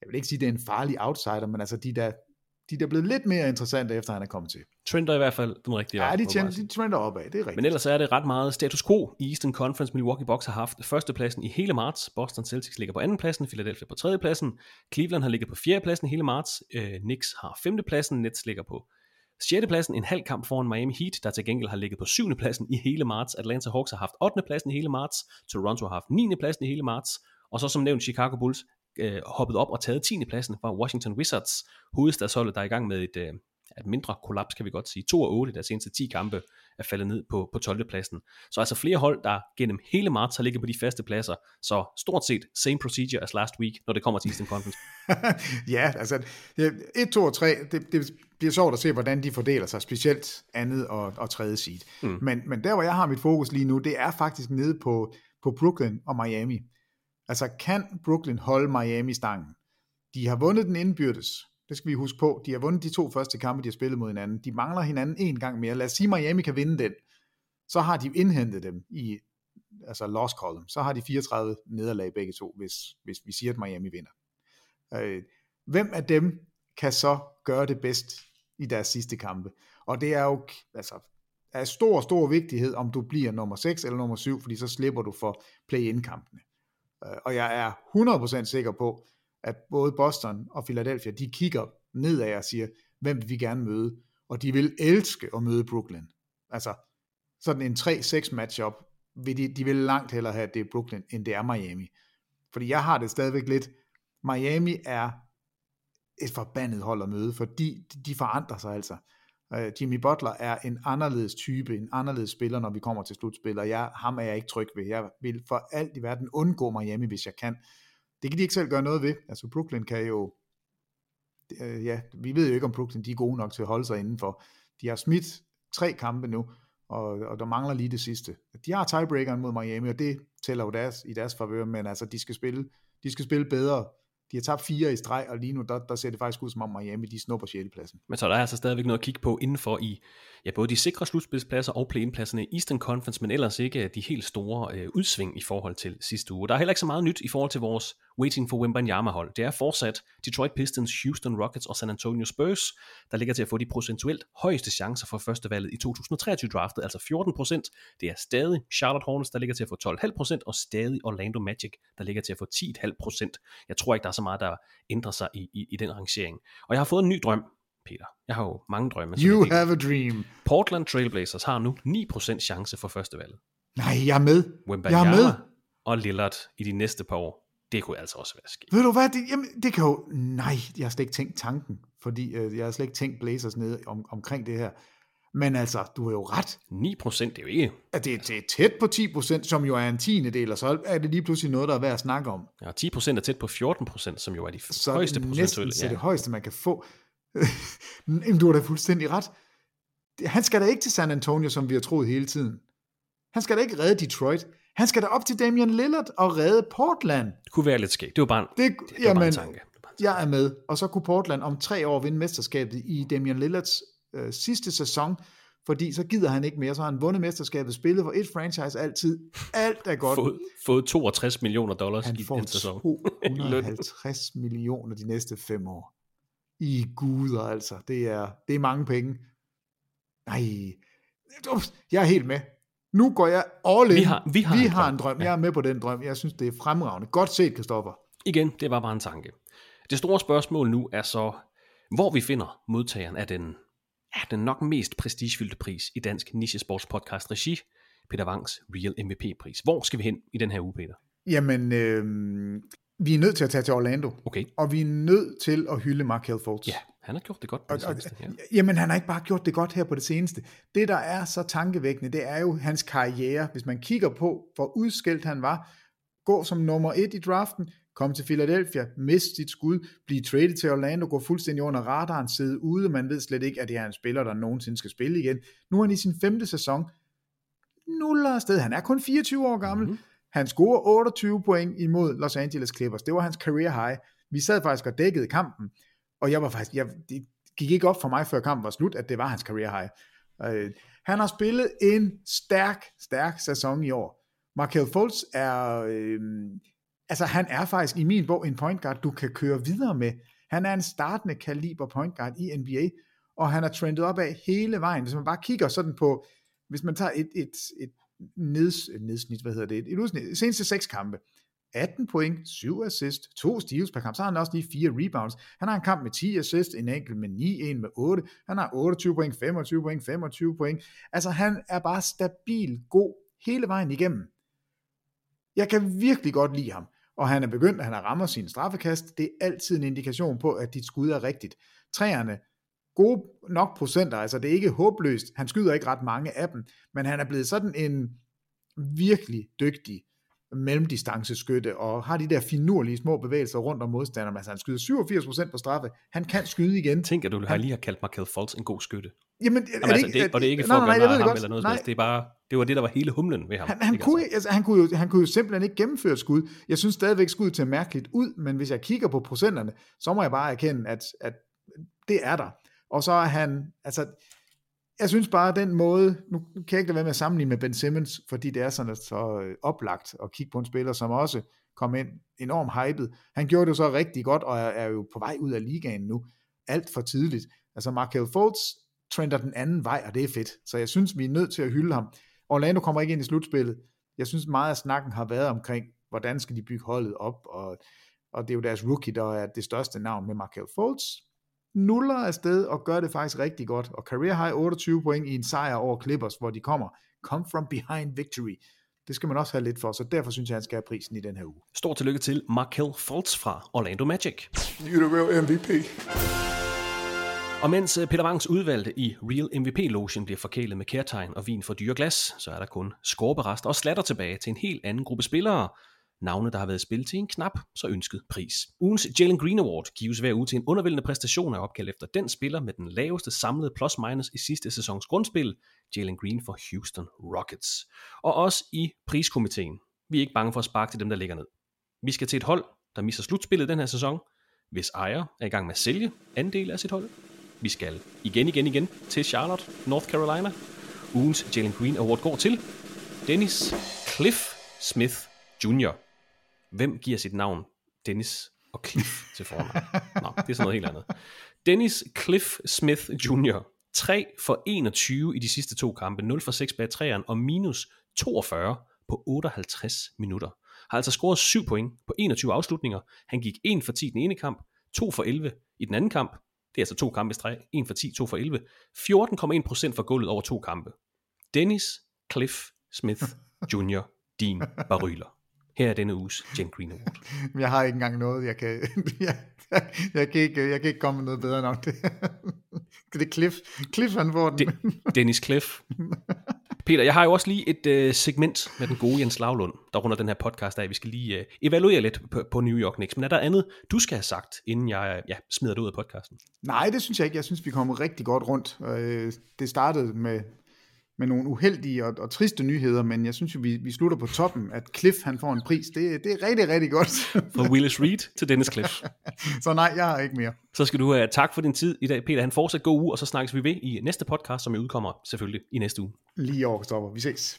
jeg vil ikke sige, det er en farlig outsider, men altså de der, de der er blevet lidt mere interessante, efter han er kommet til. Trender i hvert fald den rigtige Ja, de, sige. de trender opad, det er rigtigt. Men ellers er det ret meget status quo i Eastern Conference. Milwaukee Bucks har haft førstepladsen i hele marts. Boston Celtics ligger på andenpladsen. Philadelphia på tredjepladsen. Cleveland har ligget på fjerdepladsen hele marts. Øh, Knicks har femtepladsen. Nets ligger på sjettepladsen. En halv kamp foran Miami Heat, der til gengæld har ligget på syvende pladsen i hele marts. Atlanta Hawks har haft 8. pladsen i hele marts. Toronto har haft 9. pladsen i hele marts. Og så som nævnt Chicago Bulls øh, hoppet op og taget 10. pladsen fra Washington Wizards. Hovedstadsholdet, der er i gang med et, øh, et mindre kollaps, kan vi godt sige. 2 og 8 i deres seneste 10 kampe er faldet ned på, på 12. pladsen. Så altså flere hold, der gennem hele marts har ligget på de faste pladser. Så stort set same procedure as last week, når det kommer til Eastern Conference. ja, altså 1, 2 og 3, det, det bliver sjovt at se, hvordan de fordeler sig, specielt andet og, og tredje seed. Mm. Men, men der, hvor jeg har mit fokus lige nu, det er faktisk nede på, på Brooklyn og Miami. Altså, kan Brooklyn holde Miami stangen? De har vundet den indbyrdes. Det skal vi huske på. De har vundet de to første kampe, de har spillet mod hinanden. De mangler hinanden en gang mere. Lad os sige, Miami kan vinde den. Så har de indhentet dem i altså loss column. Så har de 34 nederlag begge to, hvis, hvis vi siger, at Miami vinder. Øh, hvem af dem kan så gøre det bedst i deres sidste kampe? Og det er jo altså, af stor, stor vigtighed, om du bliver nummer 6 eller nummer 7, fordi så slipper du for play-in-kampene. Øh, og jeg er 100% sikker på, at både Boston og Philadelphia, de kigger nedad og siger, hvem vil vi gerne møde? Og de vil elske at møde Brooklyn. Altså, sådan en 3-6 matchup, vil de, de vil langt hellere have, at det er Brooklyn, end det er Miami. Fordi jeg har det stadigvæk lidt, Miami er et forbandet hold at møde, fordi de forandrer sig altså. Øh, Jimmy Butler er en anderledes type, en anderledes spiller, når vi kommer til slutspil, og jeg, ham er jeg ikke tryg ved. Jeg vil for alt i verden undgå Miami, hvis jeg kan. Det kan de ikke selv gøre noget ved. Altså Brooklyn kan jo, øh, ja, vi ved jo ikke, om Brooklyn de er gode nok til at holde sig indenfor. De har smidt tre kampe nu, og, og der mangler lige det sidste. De har tiebreakeren mod Miami, og det tæller jo deres, i deres favør, men altså, de skal spille, de skal spille bedre. De har tabt fire i streg, og lige nu, der, der ser det faktisk ud som om Miami, de snupper 6. pladsen. Men så der er altså stadigvæk noget at kigge på indenfor i ja, både de sikre slutspilspladser og planpladserne i Eastern Conference, men ellers ikke øh, de helt store øh, udsving i forhold til sidste uge. Der er heller ikke så meget nyt i forhold til vores Waiting for Wembanyama hold. Det er fortsat Detroit Pistons, Houston Rockets og San Antonio Spurs, der ligger til at få de procentuelt højeste chancer for førstevalget i 2023-draftet, altså 14%. Det er stadig Charlotte Hornets, der ligger til at få 12,5%, og stadig Orlando Magic, der ligger til at få 10,5%. Jeg tror ikke, der er så meget, der ændrer sig i, i, i den rangering. Og jeg har fået en ny drøm, Peter. Jeg har jo mange drømme. You have a dream. Portland Trailblazers har nu 9% chance for førstevalget. Nej, jeg er med. Wembanyama Jeg er med. og Lillard i de næste par år. Det kunne altså også være sket. Ved du hvad, det, jamen, det kan jo, nej, jeg har slet ikke tænkt tanken, fordi øh, jeg har slet ikke tænkt Blazers nede om, omkring det her. Men altså, du har jo ret. 9% det er jo ikke... At det, det er tæt på 10%, som jo er en tiende del, og så er det lige pludselig noget, der er værd at snakke om. Ja, 10% er tæt på 14%, som jo er de Så højeste procentuelle. til det højeste, man kan få. Jamen, du har da fuldstændig ret. Han skal da ikke til San Antonio, som vi har troet hele tiden. Han skal da ikke redde Detroit. Han skal da op til Damian Lillard og redde Portland. Det kunne være lidt skægt. Det var bare en, Det, det, det var bare jamen, en tanke. jeg er med. Og så kunne Portland om tre år vinde mesterskabet i Damian Lillards øh, sidste sæson, fordi så gider han ikke mere. Så har han vundet mesterskabet, spillet for et franchise altid. Alt er godt. Fået, fået 62 millioner dollars Han i får den sæson. 250 millioner de næste fem år. I guder altså. Det er, det er mange penge. Nej. Jeg er helt med. Nu går jeg all in. Vi har- vi har vi en har drøm. en drøm. Jeg er med på den drøm. Jeg synes, det er fremragende. Godt set, Kristoffer. Igen, det var bare en tanke. Det store spørgsmål nu er så, hvor vi finder modtageren af den, ja, den nok mest prestigefyldte pris i dansk nichesportspodcast regi, Peter Wangs Real MVP-pris. Hvor skal vi hen i den her uge, Peter? Jamen, øh, vi er nødt til at tage til Orlando. Okay. Og vi er nødt til at hylde Markel Fultz. Ja, han har gjort det godt på det Og- seneste. Ja. Jamen, han har ikke bare gjort det godt her på det seneste. Det, der er så tankevækkende, det er jo hans karriere. Hvis man kigger på, hvor udskilt han var, gå som nummer et i draften, komme til Philadelphia, miste sit skud, blive traded til Orlando, gå fuldstændig under radaren, sidde ude, man ved slet ikke, at det er en spiller, der nogensinde skal spille igen. Nu er han i sin femte sæson, nuller afsted. Han er kun 24 år gammel. Mhm. Mm-hmm. Han scorer 28 point imod Los Angeles Clippers. Det var hans career high. Vi sad faktisk og dækkede kampen, og jeg var faktisk, jeg, det gik ikke op for mig, før kampen var slut, at det var hans career high. Øh, han har spillet en stærk, stærk sæson i år. Markel Fultz er, øh, altså han er faktisk i min bog en point guard, du kan køre videre med. Han er en startende kaliber point guard i NBA, og han er trendet op af hele vejen. Hvis man bare kigger sådan på, hvis man tager et, et, et, neds, nedsnit, hvad hedder det, et, et udsnit, seneste seks kampe, 18 point, 7 assist, 2 steals per kamp, så har han også lige 4 rebounds. Han har en kamp med 10 assist, en enkelt med 9, en med 8. Han har 28 point, 25 point, 25 point. Altså han er bare stabil, god hele vejen igennem. Jeg kan virkelig godt lide ham, og han er begyndt, at han har rammer sin straffekast. Det er altid en indikation på, at dit skud er rigtigt. Træerne, gode nok procenter, altså det er ikke håbløst. Han skyder ikke ret mange af dem, men han er blevet sådan en virkelig dygtig mellemdistanceskytte, og har de der finurlige små bevægelser rundt om modstanderen. Altså han skyder 87% på straffe. Han kan skyde igen. Tænker du, har lige har kaldt Markel Fultz en god skytte? Jamen, Jamen, altså, det, det, og det er ikke for nej, nej, at gøre ham eller noget nej. Det, er bare, det var det, der var hele humlen ved ham. Han, han, kunne, altså. Altså, han, kunne jo, han kunne jo simpelthen ikke gennemføre skud. Jeg synes stadigvæk, skud til mærkeligt ud, men hvis jeg kigger på procenterne, så må jeg bare erkende, at, at det er der. Og så er han, altså, jeg synes bare, den måde, nu kan jeg ikke lade være med at sammenligne med Ben Simmons, fordi det er sådan så øh, oplagt at kigge på en spiller, som også kom ind enormt hyped. Han gjorde det så rigtig godt, og er, er jo på vej ud af ligaen nu, alt for tidligt. Altså Markel Fultz trender den anden vej, og det er fedt. Så jeg synes, vi er nødt til at hylde ham. Orlando kommer ikke ind i slutspillet. Jeg synes meget af snakken har været omkring, hvordan skal de bygge holdet op, og, og det er jo deres rookie, der er det største navn med Markel Fultz nuller afsted og gør det faktisk rigtig godt. Og career high 28 point i en sejr over Clippers, hvor de kommer. Come from behind victory. Det skal man også have lidt for, så derfor synes jeg, han skal have prisen i den her uge. Stor tillykke til Markel Fultz fra Orlando Magic. You're the real MVP. Og mens øh, Peter Wangs udvalgte i Real MVP-logen bliver forkælet med kærtegn og vin for dyre glas, så er der kun skorberest og slatter tilbage til en helt anden gruppe spillere, navne, der har været spillet til en knap så ønsket pris. Ugens Jalen Green Award gives hver uge til en undervældende præstation af opkald efter den spiller med den laveste samlede plus-minus i sidste sæsons grundspil, Jalen Green for Houston Rockets. Og også i priskomiteen. Vi er ikke bange for at sparke til dem, der ligger ned. Vi skal til et hold, der misser slutspillet den her sæson, hvis ejer er i gang med at sælge andel af sit hold. Vi skal igen, igen, igen til Charlotte, North Carolina. Ugens Jalen Green Award går til Dennis Cliff Smith Jr. Hvem giver sit navn Dennis og Cliff til fornavn? Nå, det er sådan noget helt andet. Dennis Cliff Smith Jr. 3 for 21 i de sidste to kampe, 0 for 6 bag træeren og minus 42 på 58 minutter. Har altså scoret 7 point på 21 afslutninger. Han gik 1 for 10 i den ene kamp, 2 for 11 i den anden kamp. Det er altså to kampe i streg. 1 for 10, 2 for 11. 14,1% for gulvet over to kampe. Dennis Cliff Smith Jr. Din Baryler. Her er denne uges Jen Green Award. jeg har ikke engang noget, jeg kan, jeg, jeg, kan ikke, jeg kan ikke komme med noget bedre nok det. det er Cliff. Cliff han får den. De, Dennis Cliff. Peter, jeg har jo også lige et uh, segment med den gode Jens Lavlund, der runder den her podcast af. Vi skal lige uh, evaluere lidt på, på New York Knicks. Men er der andet, du skal have sagt, inden jeg ja, smider det ud af podcasten? Nej, det synes jeg ikke. Jeg synes, vi kommer rigtig godt rundt. Uh, det startede med med nogle uheldige og, og triste nyheder, men jeg synes jo, vi, vi slutter på toppen, at Cliff han får en pris. Det, det er rigtig, rigtig godt. Fra Willis Reed til Dennis Cliff. så nej, jeg har ikke mere. Så skal du have tak for din tid i dag, Peter. Han fortsat god uge, og så snakkes vi ved i næste podcast, som udkommer selvfølgelig i næste uge. Lige over, Kristoffer. Vi ses.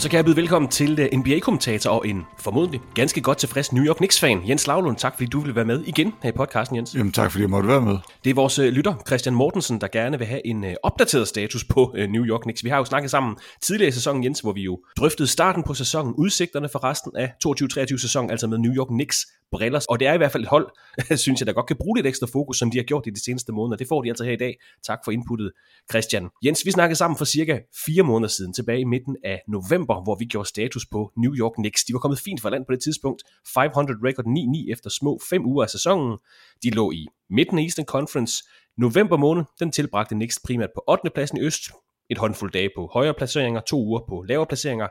Og så kan jeg byde velkommen til øh, NBA-kommentator og en formodentlig ganske godt tilfreds New York Knicks-fan, Jens Lavlund. Tak fordi du vil være med igen her i podcasten, Jens. Jamen tak fordi jeg måtte være med. Det er vores øh, lytter, Christian Mortensen, der gerne vil have en øh, opdateret status på New York Knicks. Vi har jo snakket sammen tidligere i sæsonen, Jens, hvor vi jo drøftede starten på sæsonen, udsigterne for resten af 22-23 sæson, altså med New York Knicks briller. Og det er i hvert fald et hold, synes jeg, der godt kan bruge lidt ekstra fokus, som de har gjort i de seneste måneder. Det får de altså her i dag. Tak for inputtet, Christian. Jens, vi snakkede sammen for cirka fire måneder siden, tilbage i midten af november, hvor vi gjorde status på New York Knicks. De var kommet fint fra land på det tidspunkt. 500 record 9-9 efter små fem uger af sæsonen. De lå i midten af Eastern Conference. November måned, den tilbragte Knicks primært på 8. pladsen i øst. Et håndfuld dage på højere placeringer, to uger på lavere placeringer.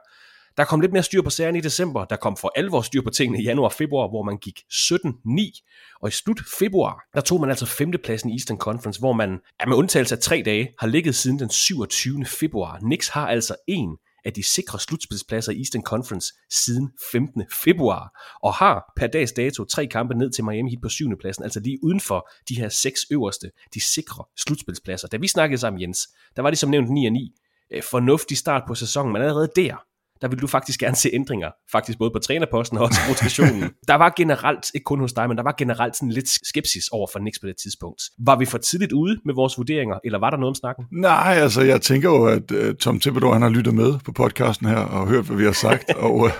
Der kom lidt mere styr på sagerne i december. Der kom for alvor styr på tingene i januar og februar, hvor man gik 17-9. Og i slut februar, der tog man altså femtepladsen i Eastern Conference, hvor man, ja, med undtagelse af tre dage, har ligget siden den 27. februar. Knicks har altså en af de sikre slutspilspladser i Eastern Conference siden 15. februar, og har per dags dato tre kampe ned til Miami Heat på 7. pladsen, altså lige uden for de her seks øverste, de sikre slutspilspladser. Da vi snakkede sammen, Jens, der var de som nævnt 9 9. Øh, fornuftig start på sæsonen, men allerede der, der ville du faktisk gerne se ændringer, faktisk både på trænerposten og også rotationen. der var generelt, ikke kun hos dig, men der var generelt sådan lidt skepsis over for Knicks på det tidspunkt. Var vi for tidligt ude med vores vurderinger, eller var der noget om snakken? Nej, altså jeg tænker jo, at uh, Tom Thibodeau, han har lyttet med på podcasten her og hørt, hvad vi har sagt, og uh,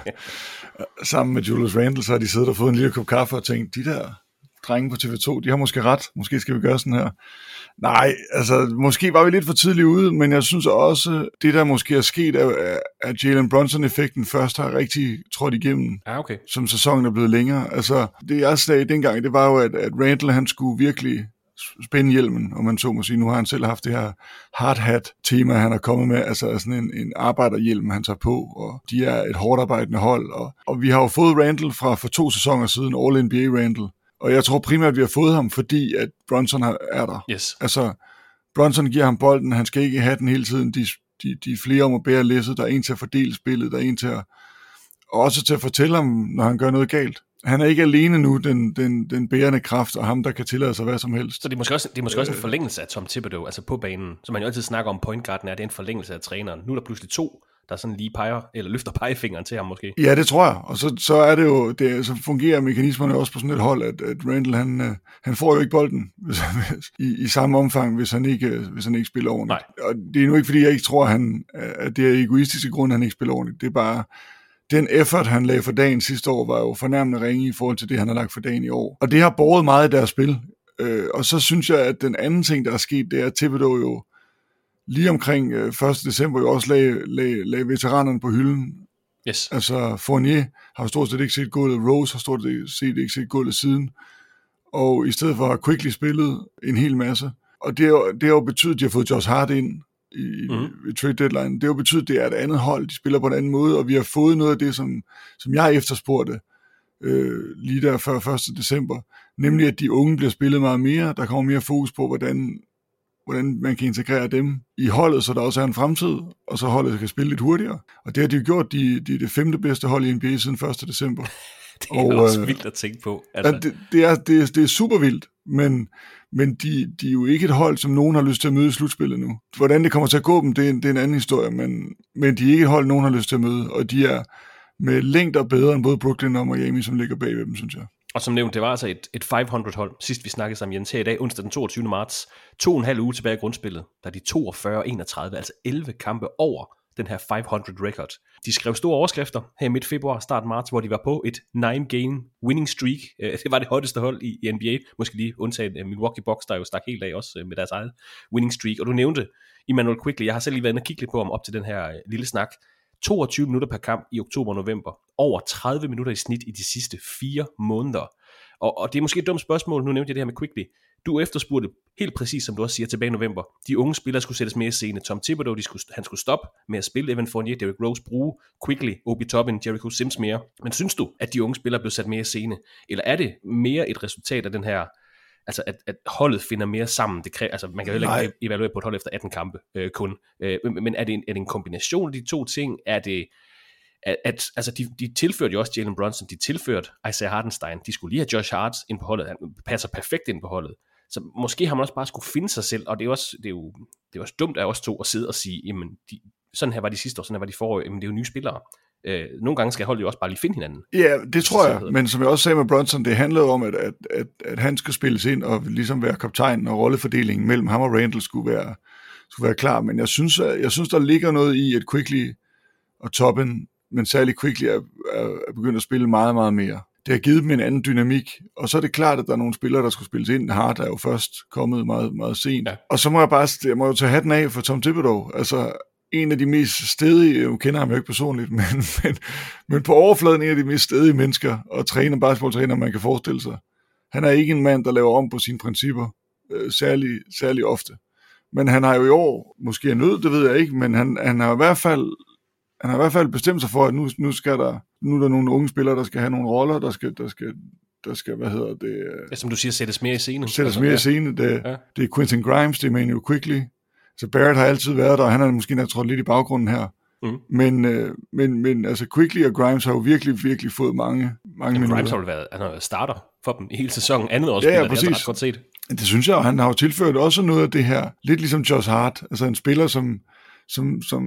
sammen med Julius Randle, så har de siddet og fået en lille kop kaffe og tænkt, de der drenge på TV2, de har måske ret, måske skal vi gøre sådan her. Nej, altså måske var vi lidt for tidligt ude, men jeg synes også, det der måske er sket, er, at Jalen Brunson-effekten først har rigtig trådt igennem, ja, okay. som sæsonen er blevet længere. Altså, det jeg sagde dengang, det var jo, at, at Randall han skulle virkelig spænde hjelmen, om man så må sige. Nu har han selv haft det her hard hat tema, han har kommet med, altså sådan en, en arbejderhjelm, han tager på, og de er et hårdt arbejdende hold, og, og vi har jo fået Randall fra for to sæsoner siden, All-NBA Randall, og jeg tror primært, at vi har fået ham, fordi at Bronson er der. Yes. Altså, Bronson giver ham bolden, han skal ikke have den hele tiden. De, de, de er flere om at bære læsset, der er en til at fordele spillet, der er en til at, og også til at fortælle ham, når han gør noget galt. Han er ikke alene nu, den, den, den bærende kraft, og ham, der kan tillade sig hvad som helst. Så det er måske også, det er måske også en forlængelse af Tom Thibodeau, altså på banen, som man jo altid snakker om point guarden er, det er en forlængelse af træneren. Nu er der pludselig to, der sådan lige peger, eller løfter pegefingeren til ham måske. Ja, det tror jeg. Og så, så er det jo, det, så fungerer mekanismerne også på sådan et hold, at, at Randall, han, øh, han får jo ikke bolden hvis, i, i samme omfang, hvis han ikke, hvis han ikke spiller ordentligt. Nej. Og det er nu ikke, fordi jeg ikke tror, han, at det er egoistiske grund, han ikke spiller ordentligt. Det er bare, den effort, han lagde for dagen sidste år, var jo fornærmende ringe i forhold til det, han har lagt for dagen i år. Og det har båret meget i deres spil. Øh, og så synes jeg, at den anden ting, der er sket, det er, at Thibodeau jo lige omkring øh, 1. december jo også lagde, lagde, lagde veteranerne på hylden. Yes. Altså Fournier har stort set ikke set gulvet, Rose har stort set ikke set gulvet siden. Og i stedet for har Quickly spillet en hel masse. Og det har, jo, det har jo betydet, at de har fået Josh Hart ind i, mm. i trade deadline. Det har jo betydet, at det er et andet hold, de spiller på en anden måde, og vi har fået noget af det, som, som jeg efterspurgte øh, lige der før 1. december, nemlig at de unge bliver spillet meget mere, der kommer mere fokus på, hvordan, hvordan man kan integrere dem i holdet, så der også er en fremtid, og så holdet kan spille lidt hurtigere. Og det har de jo gjort, de, de er det femte bedste hold i NBA siden 1. december. det er og, også øh, vildt at tænke på. Altså. Ja, det, det, er, det, er, det er super vildt, men, men de, de er jo ikke et hold, som nogen har lyst til at møde i slutspillet nu. Hvordan det kommer til at gå dem, det er en, det er en anden historie, men, men de er ikke et hold, nogen har lyst til at møde, og de er med længder bedre end både Brooklyn og Miami, som ligger bag ved dem, synes jeg. Og som nævnt, det var altså et, et 500-hold, sidst vi snakkede sammen Jens her i dag, onsdag den 22. marts. To og en halv uge tilbage i grundspillet, der er de 42-31, altså 11 kampe over den her 500 record. De skrev store overskrifter her i midt februar, start marts, hvor de var på et 9-game winning streak. Øh, det var det hotteste hold i, i NBA, måske lige undtagen øh, Milwaukee Bucks, der jo stak helt af også øh, med deres eget winning streak. Og du nævnte Emmanuel Quickly, jeg har selv lige været inde og kigge lidt på ham op til den her lille snak. 22 minutter per kamp i oktober og november. Over 30 minutter i snit i de sidste fire måneder. Og, og det er måske et dumt spørgsmål, nu nævnte jeg det her med Quickly. Du efterspurgte helt præcis, som du også siger, tilbage i november. De unge spillere skulle sættes mere i scene. Tom Thibodeau, de skulle, han skulle stoppe med at spille Evan Fournier, Derrick Rose, bruge Quickly, Obi Toppin, Jericho Sims mere. Men synes du, at de unge spillere blev sat mere i scene? Eller er det mere et resultat af den her altså at, at holdet finder mere sammen. Det kræver, altså man kan jo heller ikke evaluere på et hold efter 18 kampe øh, kun. Øh, men er det, en, er det en kombination af de to ting? Er det, at, at altså de, de tilførte jo også Jalen Brunson, de tilførte Isaiah Hardenstein, de skulle lige have Josh Hart ind på holdet, han passer perfekt ind på holdet. Så måske har man også bare skulle finde sig selv, og det er, også, det er jo det er også dumt af os to at sidde og sige, jamen de, sådan her var de sidste år, sådan her var de forrige, jamen det er jo nye spillere. Øh, nogle gange skal holdet jo også bare lige finde hinanden. Ja, det tror jeg, men som jeg også sagde med Brunson, det handlede om, at, at, at, at han skulle spilles ind og ligesom være kaptajn, og rollefordelingen mellem ham og Randall skulle være, skulle være klar, men jeg synes, jeg synes, der ligger noget i, at Quickly og Toppen, men særligt Quickly er, er, er begyndt at spille meget, meget mere. Det har givet dem en anden dynamik, og så er det klart, at der er nogle spillere, der skulle spilles ind. Hart er jo først kommet meget, meget sent. Ja. Og så må jeg bare jeg må jo tage hatten af for Tom Thibodeau. Altså, en af de mest stedige, jeg kender ham jo ikke personligt, men, men, men på overfladen en af de mest stedige mennesker og træner, basketballtræner, man kan forestille sig. Han er ikke en mand, der laver om på sine principper, øh, særlig, særlig ofte. Men han har jo i år, måske er nød, det ved jeg ikke, men han, han har i hvert fald han har i hvert fald bestemt sig for, at nu, nu skal der, nu er der nogle unge spillere, der skal have nogle roller, der skal, der skal, der skal hvad hedder det? Ja, som du siger, sættes mere i scene. Sættes altså, mere ja. i scene. Det, ja. det er Quentin Grimes, det er Manuel Quickly, så Barrett har altid været der, og han har måske nok trådt lidt i baggrunden her. Mm. Men, øh, men, men altså Quickly og Grimes har jo virkelig, virkelig fået mange, mange ja, minutter. Grimes har jo været, han har været starter for dem hele sæsonen, andet år ja, ja, præcis. det er ret godt set. Det synes jeg, og han har jo tilført også noget af det her, lidt ligesom Josh Hart, altså en spiller, som, som, som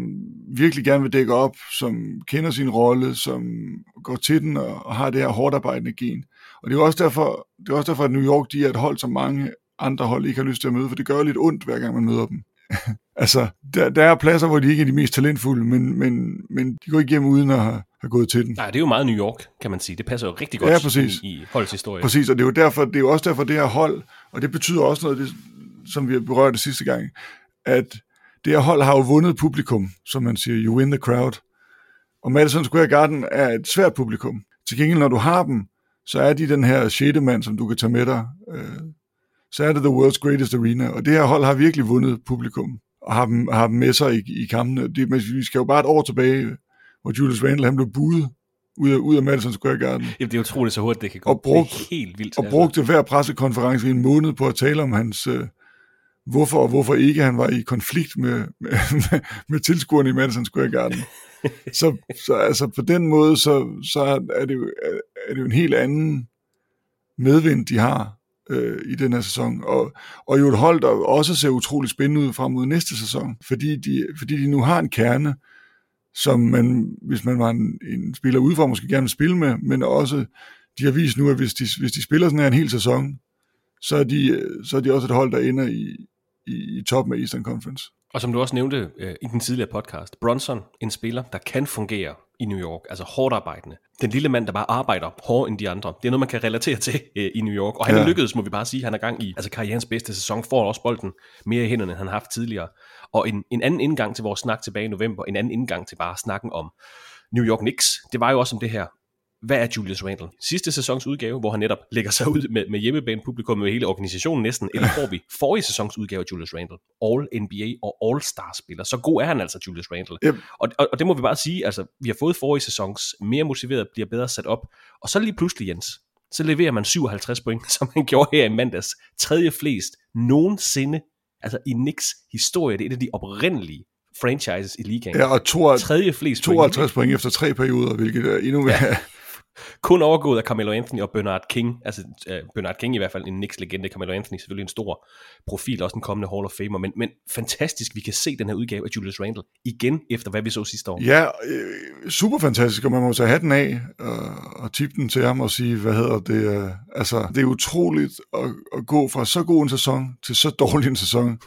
virkelig gerne vil dække op, som kender sin rolle, som går til den og, og har det her hårdt arbejdende gen. Og det er også derfor, det er også derfor, at New York de er et hold, som mange andre hold ikke har lyst til at møde, for det gør lidt ondt, hver gang man møder dem. altså, der, der er pladser, hvor de ikke er de mest talentfulde, men, men, men de går ikke hjem uden at have, have gået til den. Nej, det er jo meget New York, kan man sige. Det passer jo rigtig godt ja, præcis. i, i holdets historie. Præcis, og det er, jo derfor, det er jo også derfor, det her hold, og det betyder også noget, det, som vi har berørt det sidste gang, at det her hold har jo vundet publikum, som man siger, you win the crowd. Og Madison Square Garden er et svært publikum. Til gengæld, når du har dem, så er de den her sjette mand, som du kan tage med dig. Øh, så er det the world's greatest arena. Og det her hold har virkelig vundet publikum, og har dem, har dem med sig i, i kampene. Det, men vi skal jo bare et år tilbage, hvor Julius Randle han blev budet ud af, ud af Madison Square Garden. Jamen, det er utroligt så hurtigt, det kan gå. Og brugt, det er helt vildt. Og brugte hver pressekonference i en måned på at tale om hans... Øh, hvorfor og hvorfor ikke han var i konflikt med, med, med, med tilskuerne i Madison Square Garden. så, så altså på den måde, så, så er, det jo, er det jo en helt anden medvind, de har øh, i den her sæson. Og, og jo et hold, der også ser utrolig spændende ud frem mod næste sæson, fordi de, fordi de nu har en kerne, som man, hvis man var en, en spiller udefra, måske gerne vil spille med, men også, de har vist nu, at hvis de, hvis de spiller sådan her en hel sæson, så er, de, så er de også et hold, der ender i, i, i toppen af Eastern Conference. Og som du også nævnte øh, i den tidligere podcast, Bronson, en spiller, der kan fungere i New York, altså hårdt arbejdende. Den lille mand, der bare arbejder hårdere end de andre. Det er noget, man kan relatere til øh, i New York. Og han ja. er lykkedes, må vi bare sige. Han er gang i altså karrierens bedste sæson, får også bolden mere i hænderne, end han har haft tidligere. Og en, en anden indgang til vores snak tilbage i november, en anden indgang til bare snakken om New York Knicks, det var jo også om det her hvad er Julius Randle? Sidste sæsons udgave, hvor han netop lægger sig ud med, med hjemmebane publikum med hele organisationen næsten, eller får vi forrige sæsons udgave af Julius Randle? All NBA og All-Star spiller. Så god er han altså, Julius Randle. Yep. Og, og, og, det må vi bare sige, altså, vi har fået forrige sæsons mere motiveret, bliver bedre sat op, og så lige pludselig, Jens, så leverer man 57 point, som han gjorde her i mandags. Tredje flest nogensinde, altså i Knicks historie. Det er et af de oprindelige franchises i ligaen. Ja, og to, tredje flest 52 point, point efter tre perioder, hvilket er endnu mere... Ja. Kun overgået af Carmelo Anthony og Bernard King. Altså uh, Bernard King i hvert fald en Knicks-legende. Carmelo Anthony selvfølgelig en stor profil, også en kommende Hall of Famer. Men, men fantastisk, vi kan se den her udgave af Julius Randle igen, efter hvad vi så sidste år. Ja, øh, super fantastisk, og man må tage hatten af og, og tippe den til ham og sige, hvad hedder det? Uh, altså, det er utroligt at, at gå fra så god en sæson til så dårlig en sæson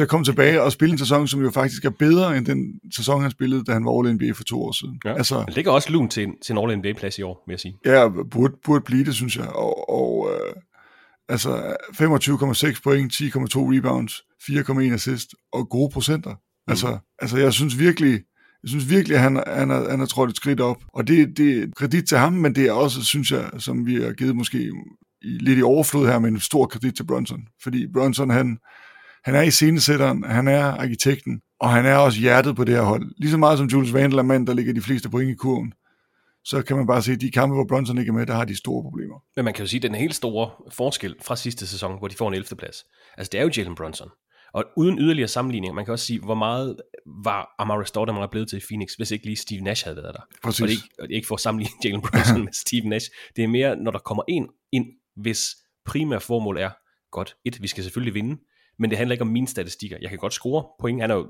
til at komme tilbage og spille en sæson, som jo faktisk er bedre end den sæson, han spillede, da han var All-NBA for to år siden. Ja. Altså, det ligger også lun til, en, til en All-NBA-plads i år, vil jeg sige. Ja, burde, burde blive det, synes jeg. Og, og øh, altså 25,6 point, 10,2 rebounds, 4,1 assist og gode procenter. Mm. Altså, altså jeg synes virkelig, jeg synes virkelig, at han, han, har, han har trådt et skridt op. Og det, det er kredit til ham, men det er også, synes jeg, som vi har givet måske i, lidt i overflod her, med en stor kredit til Brunson. Fordi Brunson, han, han er i scenesætteren, han er arkitekten, og han er også hjertet på det her hold. Lige så meget som Julius Randle er mand, der ligger de fleste point i kurven, så kan man bare se, at de kampe, hvor Brunson ikke er med, der har de store problemer. Men man kan jo sige, at den helt store forskel fra sidste sæson, hvor de får en 11. plads, altså det er jo Jalen Brunson. Og uden yderligere sammenligning, man kan også sige, hvor meget var Amara Stoudemire blevet til Phoenix, hvis ikke lige Steve Nash havde været der. Præcis. Og det ikke, og det ikke for at sammenligne Jalen Brunson med Steve Nash. Det er mere, når der kommer en ind, hvis primære formål er, godt, et, vi skal selvfølgelig vinde, men det handler ikke om mine statistikker. Jeg kan godt score point. Han er jo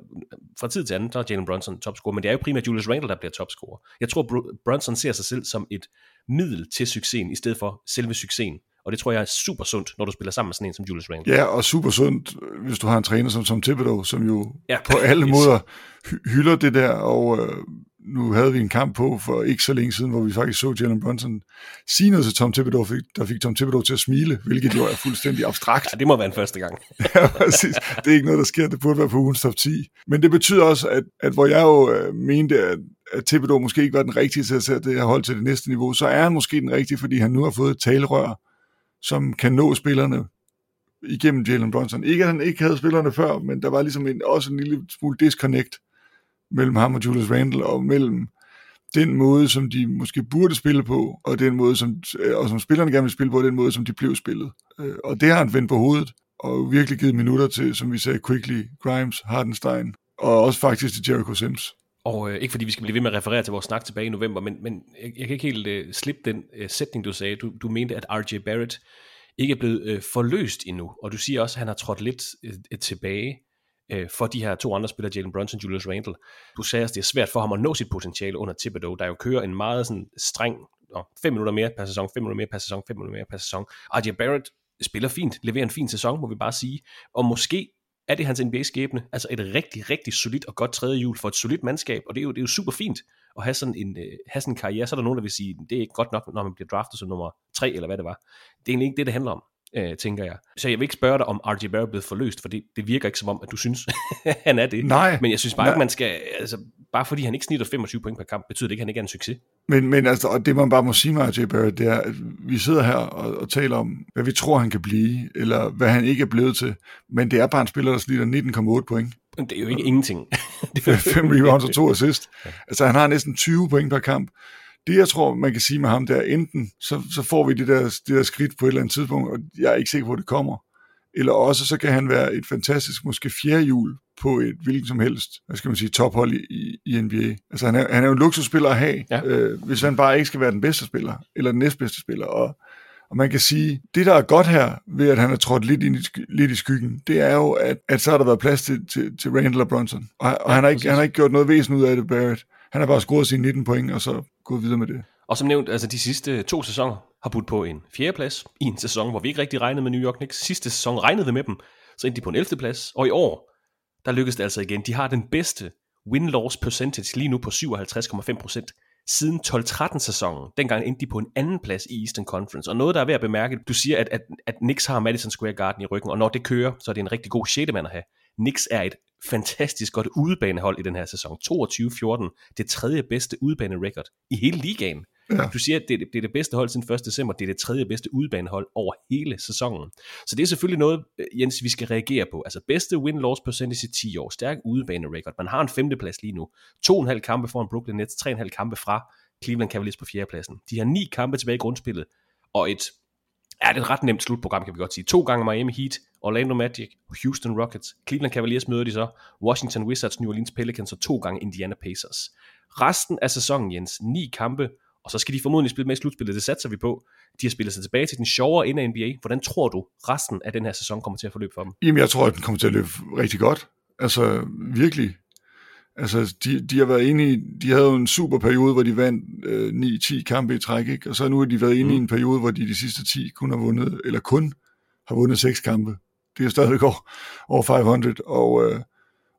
fra tid til anden, så er Jalen Brunson topscorer, men det er jo primært Julius Randle, der bliver topscorer. Jeg tror, Brunson ser sig selv som et middel til succesen, i stedet for selve succesen. Og det tror jeg er super sundt, når du spiller sammen med sådan en som Julius Randle. Ja, og super sundt, hvis du har en træner som, som Thibodeau, som jo ja, på alle måder hylder det der, og øh, nu havde vi en kamp på for ikke så længe siden, hvor vi faktisk så Jalen Brunson sige noget til Tom Thibodeau, der fik Tom Thibodeau til at smile, hvilket jo er fuldstændig abstrakt. Ja, det må være en første gang. ja, præcis. Det er ikke noget, der sker. Det burde være på ugens top 10. Men det betyder også, at, at hvor jeg jo øh, mente, at, at Thibodeau måske ikke var den rigtige til at sætte det her hold til det næste niveau, så er han måske den rigtige, fordi han nu har fået et talerør, som kan nå spillerne igennem Jalen Brunson. Ikke at han ikke havde spillerne før, men der var ligesom en, også en lille smule disconnect mellem ham og Julius Randle, og mellem den måde, som de måske burde spille på, og den måde, som, øh, og som spillerne gerne vil spille på, og den måde, som de blev spillet. Øh, og det har han vendt på hovedet, og virkelig givet minutter til, som vi sagde, Quickly, Grimes, Hardenstein, og også faktisk til Jericho Sims. Og øh, ikke fordi vi skal blive ved med at referere til vores snak tilbage i november, men, men jeg, jeg kan ikke helt øh, slippe den øh, sætning, du sagde. Du, du mente, at R.J. Barrett ikke er blevet øh, forløst endnu, og du siger også, at han har trådt lidt øh, øh tilbage øh, for de her to andre spillere, Jalen Brunson og Julius Randle. Du sagde, at det er svært for ham at nå sit potentiale under Thibodeau, der jo kører en meget sådan streng, 5 minutter mere per sæson, 5 minutter mere per sæson, 5 minutter mere per sæson. RJ Barrett spiller fint, leverer en fin sæson, må vi bare sige. Og måske er det hans NBA-skæbne, altså et rigtig, rigtig solidt og godt tredje hjul for et solidt mandskab, og det er jo, det er jo super fint at have sådan, en, øh, have sådan en karriere. Så er der nogen, der vil sige, det er ikke godt nok, når man bliver draftet som nummer 3, eller hvad det var. Det er egentlig ikke det, det handler om øh, tænker jeg. Så jeg vil ikke spørge dig, om RJ Barrett blevet forløst, for det, det virker ikke som om, at du synes, han er det. Nej. Men jeg synes bare Nej. ikke, man skal, altså, bare fordi han ikke snitter 25 point per kamp, betyder det ikke, at han ikke er en succes. Men, men altså, og det man bare må sige med RJ Barrett, det er, at vi sidder her og, og taler om, hvad vi tror, han kan blive, eller hvad han ikke er blevet til. Men det er bare en spiller, der snitter 19,8 point. Det er jo ikke ingenting. det er fem rebounds og to assist. Altså, han har næsten 20 point per kamp. Det, jeg tror, man kan sige med ham, det er enten, så, så får vi det der, det der skridt på et eller andet tidspunkt, og jeg er ikke sikker på, at det kommer. Eller også, så kan han være et fantastisk, måske fjerde hjul på et hvilken som helst, hvad skal man sige, tophold i, i, NBA. Altså, han er, han er jo en luksusspiller at have, ja. øh, hvis han bare ikke skal være den bedste spiller, eller den næstbedste spiller. Og, og man kan sige, det der er godt her, ved at han er trådt lidt, ind i, lidt i skyggen, det er jo, at, at så har der været plads til, til, til Randall og Brunson. Og, og ja, han, har ikke, han har ikke gjort noget væsen ud af det, Barrett. Han har bare scoret sine 19 point, og så gå videre med det. Og som nævnt, altså de sidste to sæsoner har budt på en fjerdeplads i en sæson, hvor vi ikke rigtig regnede med New York Knicks. Sidste sæson regnede vi med dem, så endte de på en 11. plads. Og i år, der lykkedes det altså igen. De har den bedste win-loss percentage lige nu på 57,5% siden 12-13 sæsonen. Dengang endte de på en anden plads i Eastern Conference. Og noget, der er værd at bemærke, du siger, at, at, at Knicks har Madison Square Garden i ryggen, og når det kører, så er det en rigtig god sjette mand at have. Knicks er et fantastisk godt udebanehold i den her sæson. 22-14, det tredje bedste udebane-record i hele ligaen. Ja. Du siger, at det, det er det bedste hold siden 1. december, det er det tredje bedste udebanehold over hele sæsonen. Så det er selvfølgelig noget, øh, Jens, vi skal reagere på. Altså bedste win-loss percentage i 10 år, stærk udebane-record. Man har en femteplads lige nu. To og en halv kampe foran Brooklyn Nets, tre og en halv kampe fra Cleveland Cavaliers på fjerdepladsen. De har ni kampe tilbage i grundspillet, og et Ja, det er et ret nemt slutprogram, kan vi godt sige. To gange Miami Heat, Orlando Magic, Houston Rockets, Cleveland Cavaliers møder de så, Washington Wizards, New Orleans Pelicans og to gange Indiana Pacers. Resten af sæsonen, Jens, ni kampe, og så skal de formodentlig spille med i slutspillet, det satser vi på. De har spillet sig tilbage til den sjovere ende af NBA. Hvordan tror du, resten af den her sæson kommer til at forløbe for dem? Jamen, jeg tror, at den kommer til at løbe rigtig godt. Altså, virkelig. Altså, de, de har været inde i, de havde jo en super periode, hvor de vandt øh, 9-10 kampe i træk, ikke? og så nu har de været inde mm. i en periode, hvor de de sidste 10 kun har vundet, eller kun har vundet 6 kampe. Det er stadigvæk over, over 500, og øh,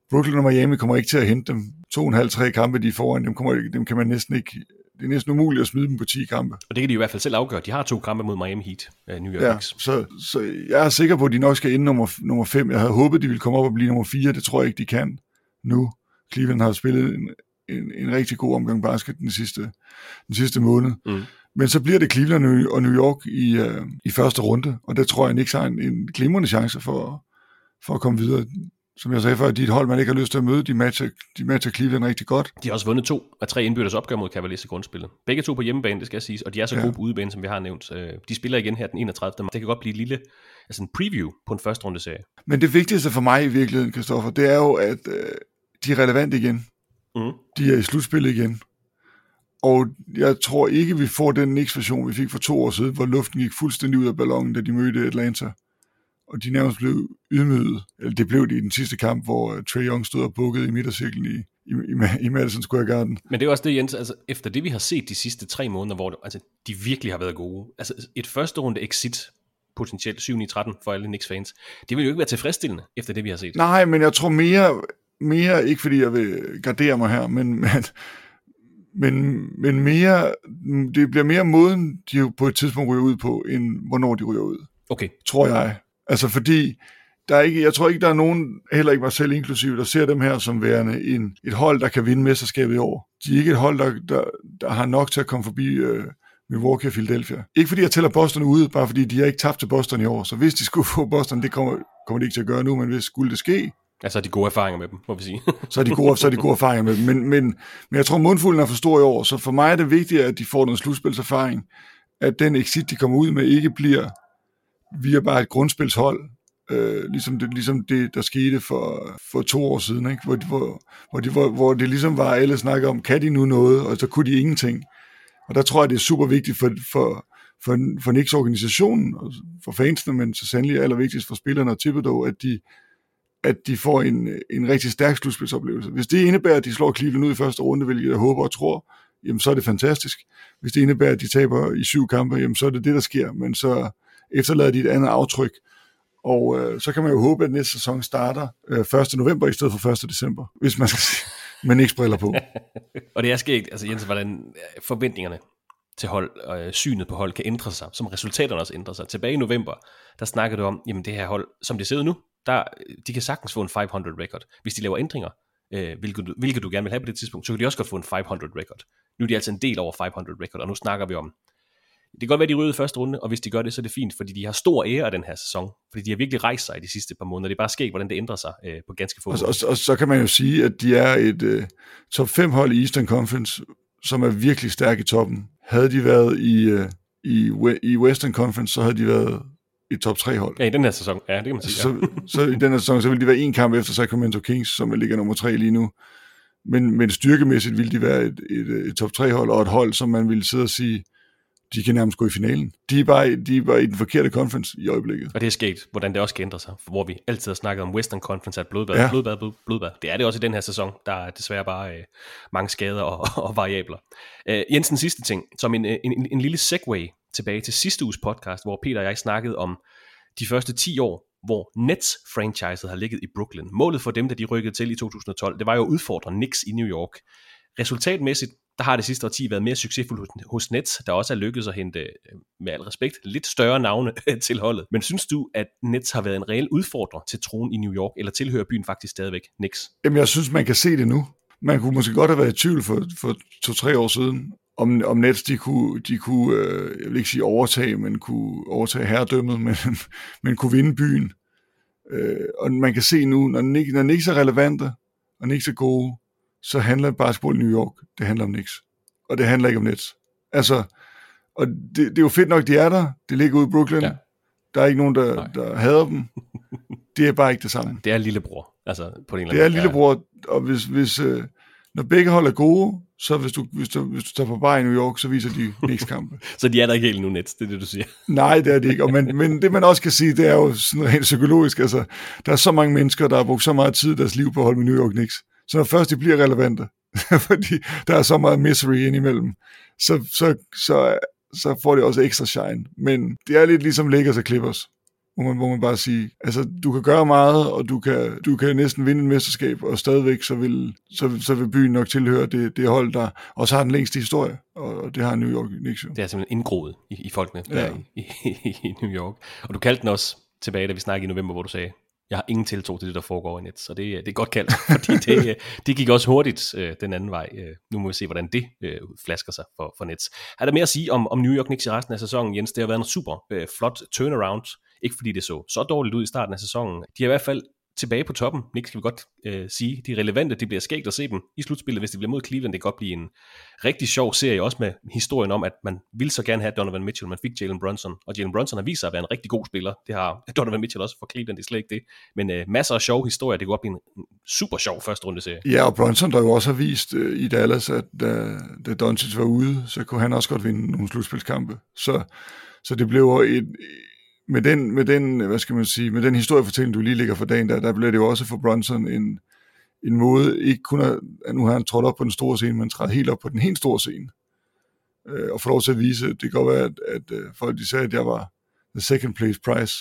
Brooklyn og Miami kommer ikke til at hente dem. To og en halv, tre kampe, de er foran, dem, kommer, dem kan man næsten ikke, det er næsten umuligt at smide dem på 10 kampe. Og det kan de i hvert fald selv afgøre. De har to kampe mod Miami Heat, uh, New York Ja, Knicks. så, så jeg er sikker på, at de nok skal ende nummer, nummer 5. Jeg havde håbet, de ville komme op og blive nummer 4. Det tror jeg ikke, de kan nu. Cleveland har spillet en, en, en rigtig god omgang basket den sidste, den sidste måned. Mm. Men så bliver det Cleveland og New York i, uh, i første runde, og der tror jeg, Knicks har en, en glimrende chance for, for at komme videre. Som jeg sagde før, de er et hold, man ikke har lyst til at møde, de matcher, de matcher Cleveland rigtig godt. De har også vundet to af tre indbyrdes opgør mod Cavaliers i grundspillet. Begge to på hjemmebane, det skal jeg sige, og de er så Ja. gode på udebane, som vi har nævnt. Øh, De spiller igen her den 31. Det kan godt blive et lille altså en preview på en første runde serie. Men det vigtigste for mig i virkeligheden, Kristoffer, det er jo, at øh, de er relevante igen. Mm. De er i slutspillet igen. Og jeg tror ikke, vi får den Knicks-version, vi fik for to år siden, hvor luften gik fuldstændig ud af ballonen, da de mødte Atlanta. Og de nærmest blev ydmyget. Eller det blev de i den sidste kamp, hvor øh, Trae Young stod og bukkede i midtercirklen i, i, i, i Madison Square Garden. Men det er også det, Jens, altså efter det vi har set de sidste tre måneder, hvor det, altså, de virkelig har været gode. Altså et første runde exit, potentielt 7-9-13 for alle Knicks fans, det vil jo ikke være tilfredsstillende efter det vi har set. Nej, men jeg tror mere, mere ikke fordi jeg vil gardere mig her, men, men, men, men mere, det bliver mere måden, de jo på et tidspunkt ryger ud på, end hvornår de ryger ud. Okay. Tror jeg. Altså fordi, der er ikke, jeg tror ikke, der er nogen, heller ikke mig selv inklusiv, der ser dem her som værende en, et hold, der kan vinde mesterskabet i år. De er ikke et hold, der, der, der har nok til at komme forbi øh, Milwaukee og Philadelphia. Ikke fordi jeg tæller Boston ude, bare fordi de har ikke tabt til Boston i år. Så hvis de skulle få Boston, det kommer, kommer de ikke til at gøre nu, men hvis skulle det ske, Altså de gode erfaringer med dem, må vi sige. så er de gode, så er de gode erfaringer med dem. Men, men, men jeg tror, mundfulden er for stor i år, så for mig er det vigtigt, at de får noget slutspilserfaring, at den exit, de kommer ud med, ikke bliver via bare et grundspilshold, øh, ligesom, det, ligesom det, der skete for, for to år siden, ikke? Hvor, hvor, hvor, de, hvor, hvor det ligesom var, alle snakker om, kan de nu noget, og så kunne de ingenting. Og der tror jeg, det er super vigtigt for, for, for, for Knicks organisationen, og for fansene, men så sandelig allervigtigst for spillerne og Thibodeau, at de, at de får en, en rigtig stærk slutspilsoplevelse. Hvis det indebærer, at de slår Cleveland ud i første runde, hvilket jeg håber og tror, jamen så er det fantastisk. Hvis det indebærer, at de taber i syv kampe, jamen så er det det, der sker. Men så efterlader de et andet aftryk. Og øh, så kan man jo håbe, at næste sæson starter øh, 1. november i stedet for 1. december, hvis man skal men ikke briller på. og det er sket, altså Jens, hvordan øh, forventningerne til hold, og øh, synet på hold kan ændre sig, som resultaterne også ændrer sig. Tilbage i november, der snakkede du om, jamen det her hold, som det ser ud nu, der, de kan sagtens få en 500 record. Hvis de laver ændringer, øh, hvilket, du, hvilket du gerne vil have på det tidspunkt, så kan de også godt få en 500 record. Nu er de altså en del over 500 record, og nu snakker vi om, det kan godt være, de ryger i første runde, og hvis de gør det, så er det fint, fordi de har stor ære af den her sæson, fordi de har virkelig rejst sig i de sidste par måneder. Det er bare sket, hvordan det ændrer sig øh, på ganske få og, og, og, så kan man jo sige, at de er et øh, top 5 hold i Eastern Conference, som er virkelig stærk i toppen. Havde de været i, øh, i, i Western Conference, så havde de været i top 3 hold. Ja, i den her sæson. Ja, det kan man sige. Så, ja. så i den her sæson, så vil de være en kamp efter Sacramento Kings, som ligger nummer 3 lige nu. Men, men styrkemæssigt vil de være et, et, et top 3 hold, og et hold, som man ville sidde og sige, de kan nærmest gå i finalen. De er, bare, de er bare i den forkerte conference i øjeblikket. Og det er sket, hvordan det også kan ændre sig, hvor vi altid har snakket om Western Conference at blodbad, ja. blodbad, blod, blodbad. Det er det også i den her sæson. Der er desværre bare øh, mange skader og, og variabler. Øh, Jensen, sidste ting, som en, en, en, en lille segue tilbage til sidste uges podcast, hvor Peter og jeg snakkede om de første 10 år, hvor Nets-franchiset har ligget i Brooklyn. Målet for dem, da de rykkede til i 2012, det var jo at udfordre Knicks i New York. Resultatmæssigt, der har det sidste årti været mere succesfuldt hos Nets, der også er lykkedes at hente, øh, med al respekt, lidt større navne til holdet. Men synes du, at Nets har været en reel udfordrer til tronen i New York, eller tilhører byen faktisk stadigvæk Knicks? Jamen, jeg synes, man kan se det nu. Man kunne måske godt have været i tvivl for, for to-tre år siden, om, om Nets de kunne, de kunne øh, jeg vil ikke sige overtage, men kunne overtage herredømmet, men, men kunne vinde byen. Øh, og man kan se nu, når, når Knicks er relevante, og Knicks er gode, så handler basketball i New York, det handler om Knicks. Og det handler ikke om Nets. Altså, og det, det er jo fedt nok, de er der. Det ligger ude i Brooklyn. Ja. Der er ikke nogen, der, der hader dem. Det er bare ikke det samme. Det er lillebror. Altså, på en eller anden det er lillebror, og hvis, hvis, øh, når begge hold er gode, så hvis du, hvis du, hvis du tager på bar i New York, så viser de Knicks kampe. så de er der ikke helt nu net, det er det, du siger? Nej, det er det ikke. Og men, men det man også kan sige, det er jo sådan rent psykologisk. Altså, der er så mange mennesker, der har brugt så meget tid i deres liv på at holde med New York Knicks. Så når først de bliver relevante, fordi der er så meget misery indimellem, så, så, så, så får de også ekstra shine. Men det er lidt ligesom Lakers og Clippers må man, må man bare sige. Altså, du kan gøre meget, og du kan, du kan næsten vinde et mesterskab, og stadigvæk så vil, så, så vil byen nok tilhøre det, det hold, der også har den længste historie, og det har New York Knicks jo. Det er simpelthen indgroet i, i folkene ja. der i, i, i New York. Og du kaldte den også tilbage, da vi snakkede i november, hvor du sagde, jeg har ingen tiltro til det, der foregår i net, så det, det er godt kaldt, fordi det, det gik også hurtigt øh, den anden vej. Øh, nu må vi se, hvordan det øh, flasker sig for, for Nets. Er der mere at sige om, om New York Knicks i resten af sæsonen, Jens? Det har været en super øh, flot turnaround ikke fordi det så så dårligt ud i starten af sæsonen. De er i hvert fald tilbage på toppen. Nick skal vi godt øh, sige. De er relevante. Det bliver skægt at se dem i slutspillet, hvis det bliver mod Cleveland. Det kan godt blive en rigtig sjov serie, også med historien om, at man ville så gerne have Donovan Mitchell. Man fik Jalen Brunson, og Jalen Brunson har vist sig at være en rigtig god spiller. Det har Donovan Mitchell også for Cleveland, det er slet ikke det. Men øh, masser af sjove historier. Det kan godt blive en super sjov første runde serie. Ja, og Brunson, der jo også har vist øh, i Dallas, at da, da Doncic var ude, så kunne han også godt vinde nogle slutspilskampe. Så, så det blev et, med den, med den, hvad skal man sige, med den historiefortælling, du lige ligger for dagen, der, der bliver det jo også for Bronson en, en måde, ikke kun at, at nu har han trådt op på den store scene, men træder helt op på den helt store scene. Øh, og får lov til at vise, det kan godt være, at, at, at folk de sagde, at jeg var the second place prize,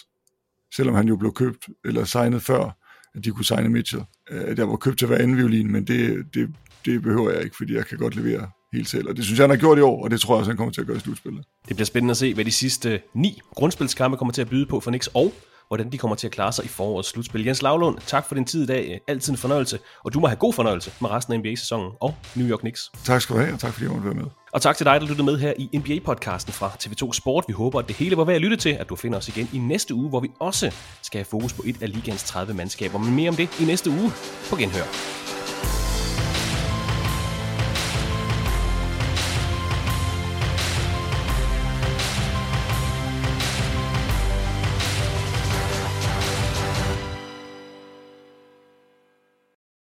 selvom han jo blev købt, eller signet før, at de kunne signe Mitchell. Øh, at jeg var købt til hver anden violin, men det, det, det behøver jeg ikke, fordi jeg kan godt levere helt selv. Og det synes jeg, han har gjort i år, og det tror jeg også, han kommer til at gøre i slutspillet. Det bliver spændende at se, hvad de sidste ni grundspilskampe kommer til at byde på for Knicks, og hvordan de kommer til at klare sig i forårets slutspil. Jens Lavlund, tak for din tid i dag. Altid en fornøjelse, og du må have god fornøjelse med resten af NBA-sæsonen og New York Knicks. Tak skal du have, og tak fordi jeg måtte være med. Og tak til dig, der lyttede med her i NBA-podcasten fra TV2 Sport. Vi håber, at det hele var værd at lytte til, at du finder os igen i næste uge, hvor vi også skal have fokus på et af ligands 30 mandskaber. Men mere om det i næste uge på Genhør.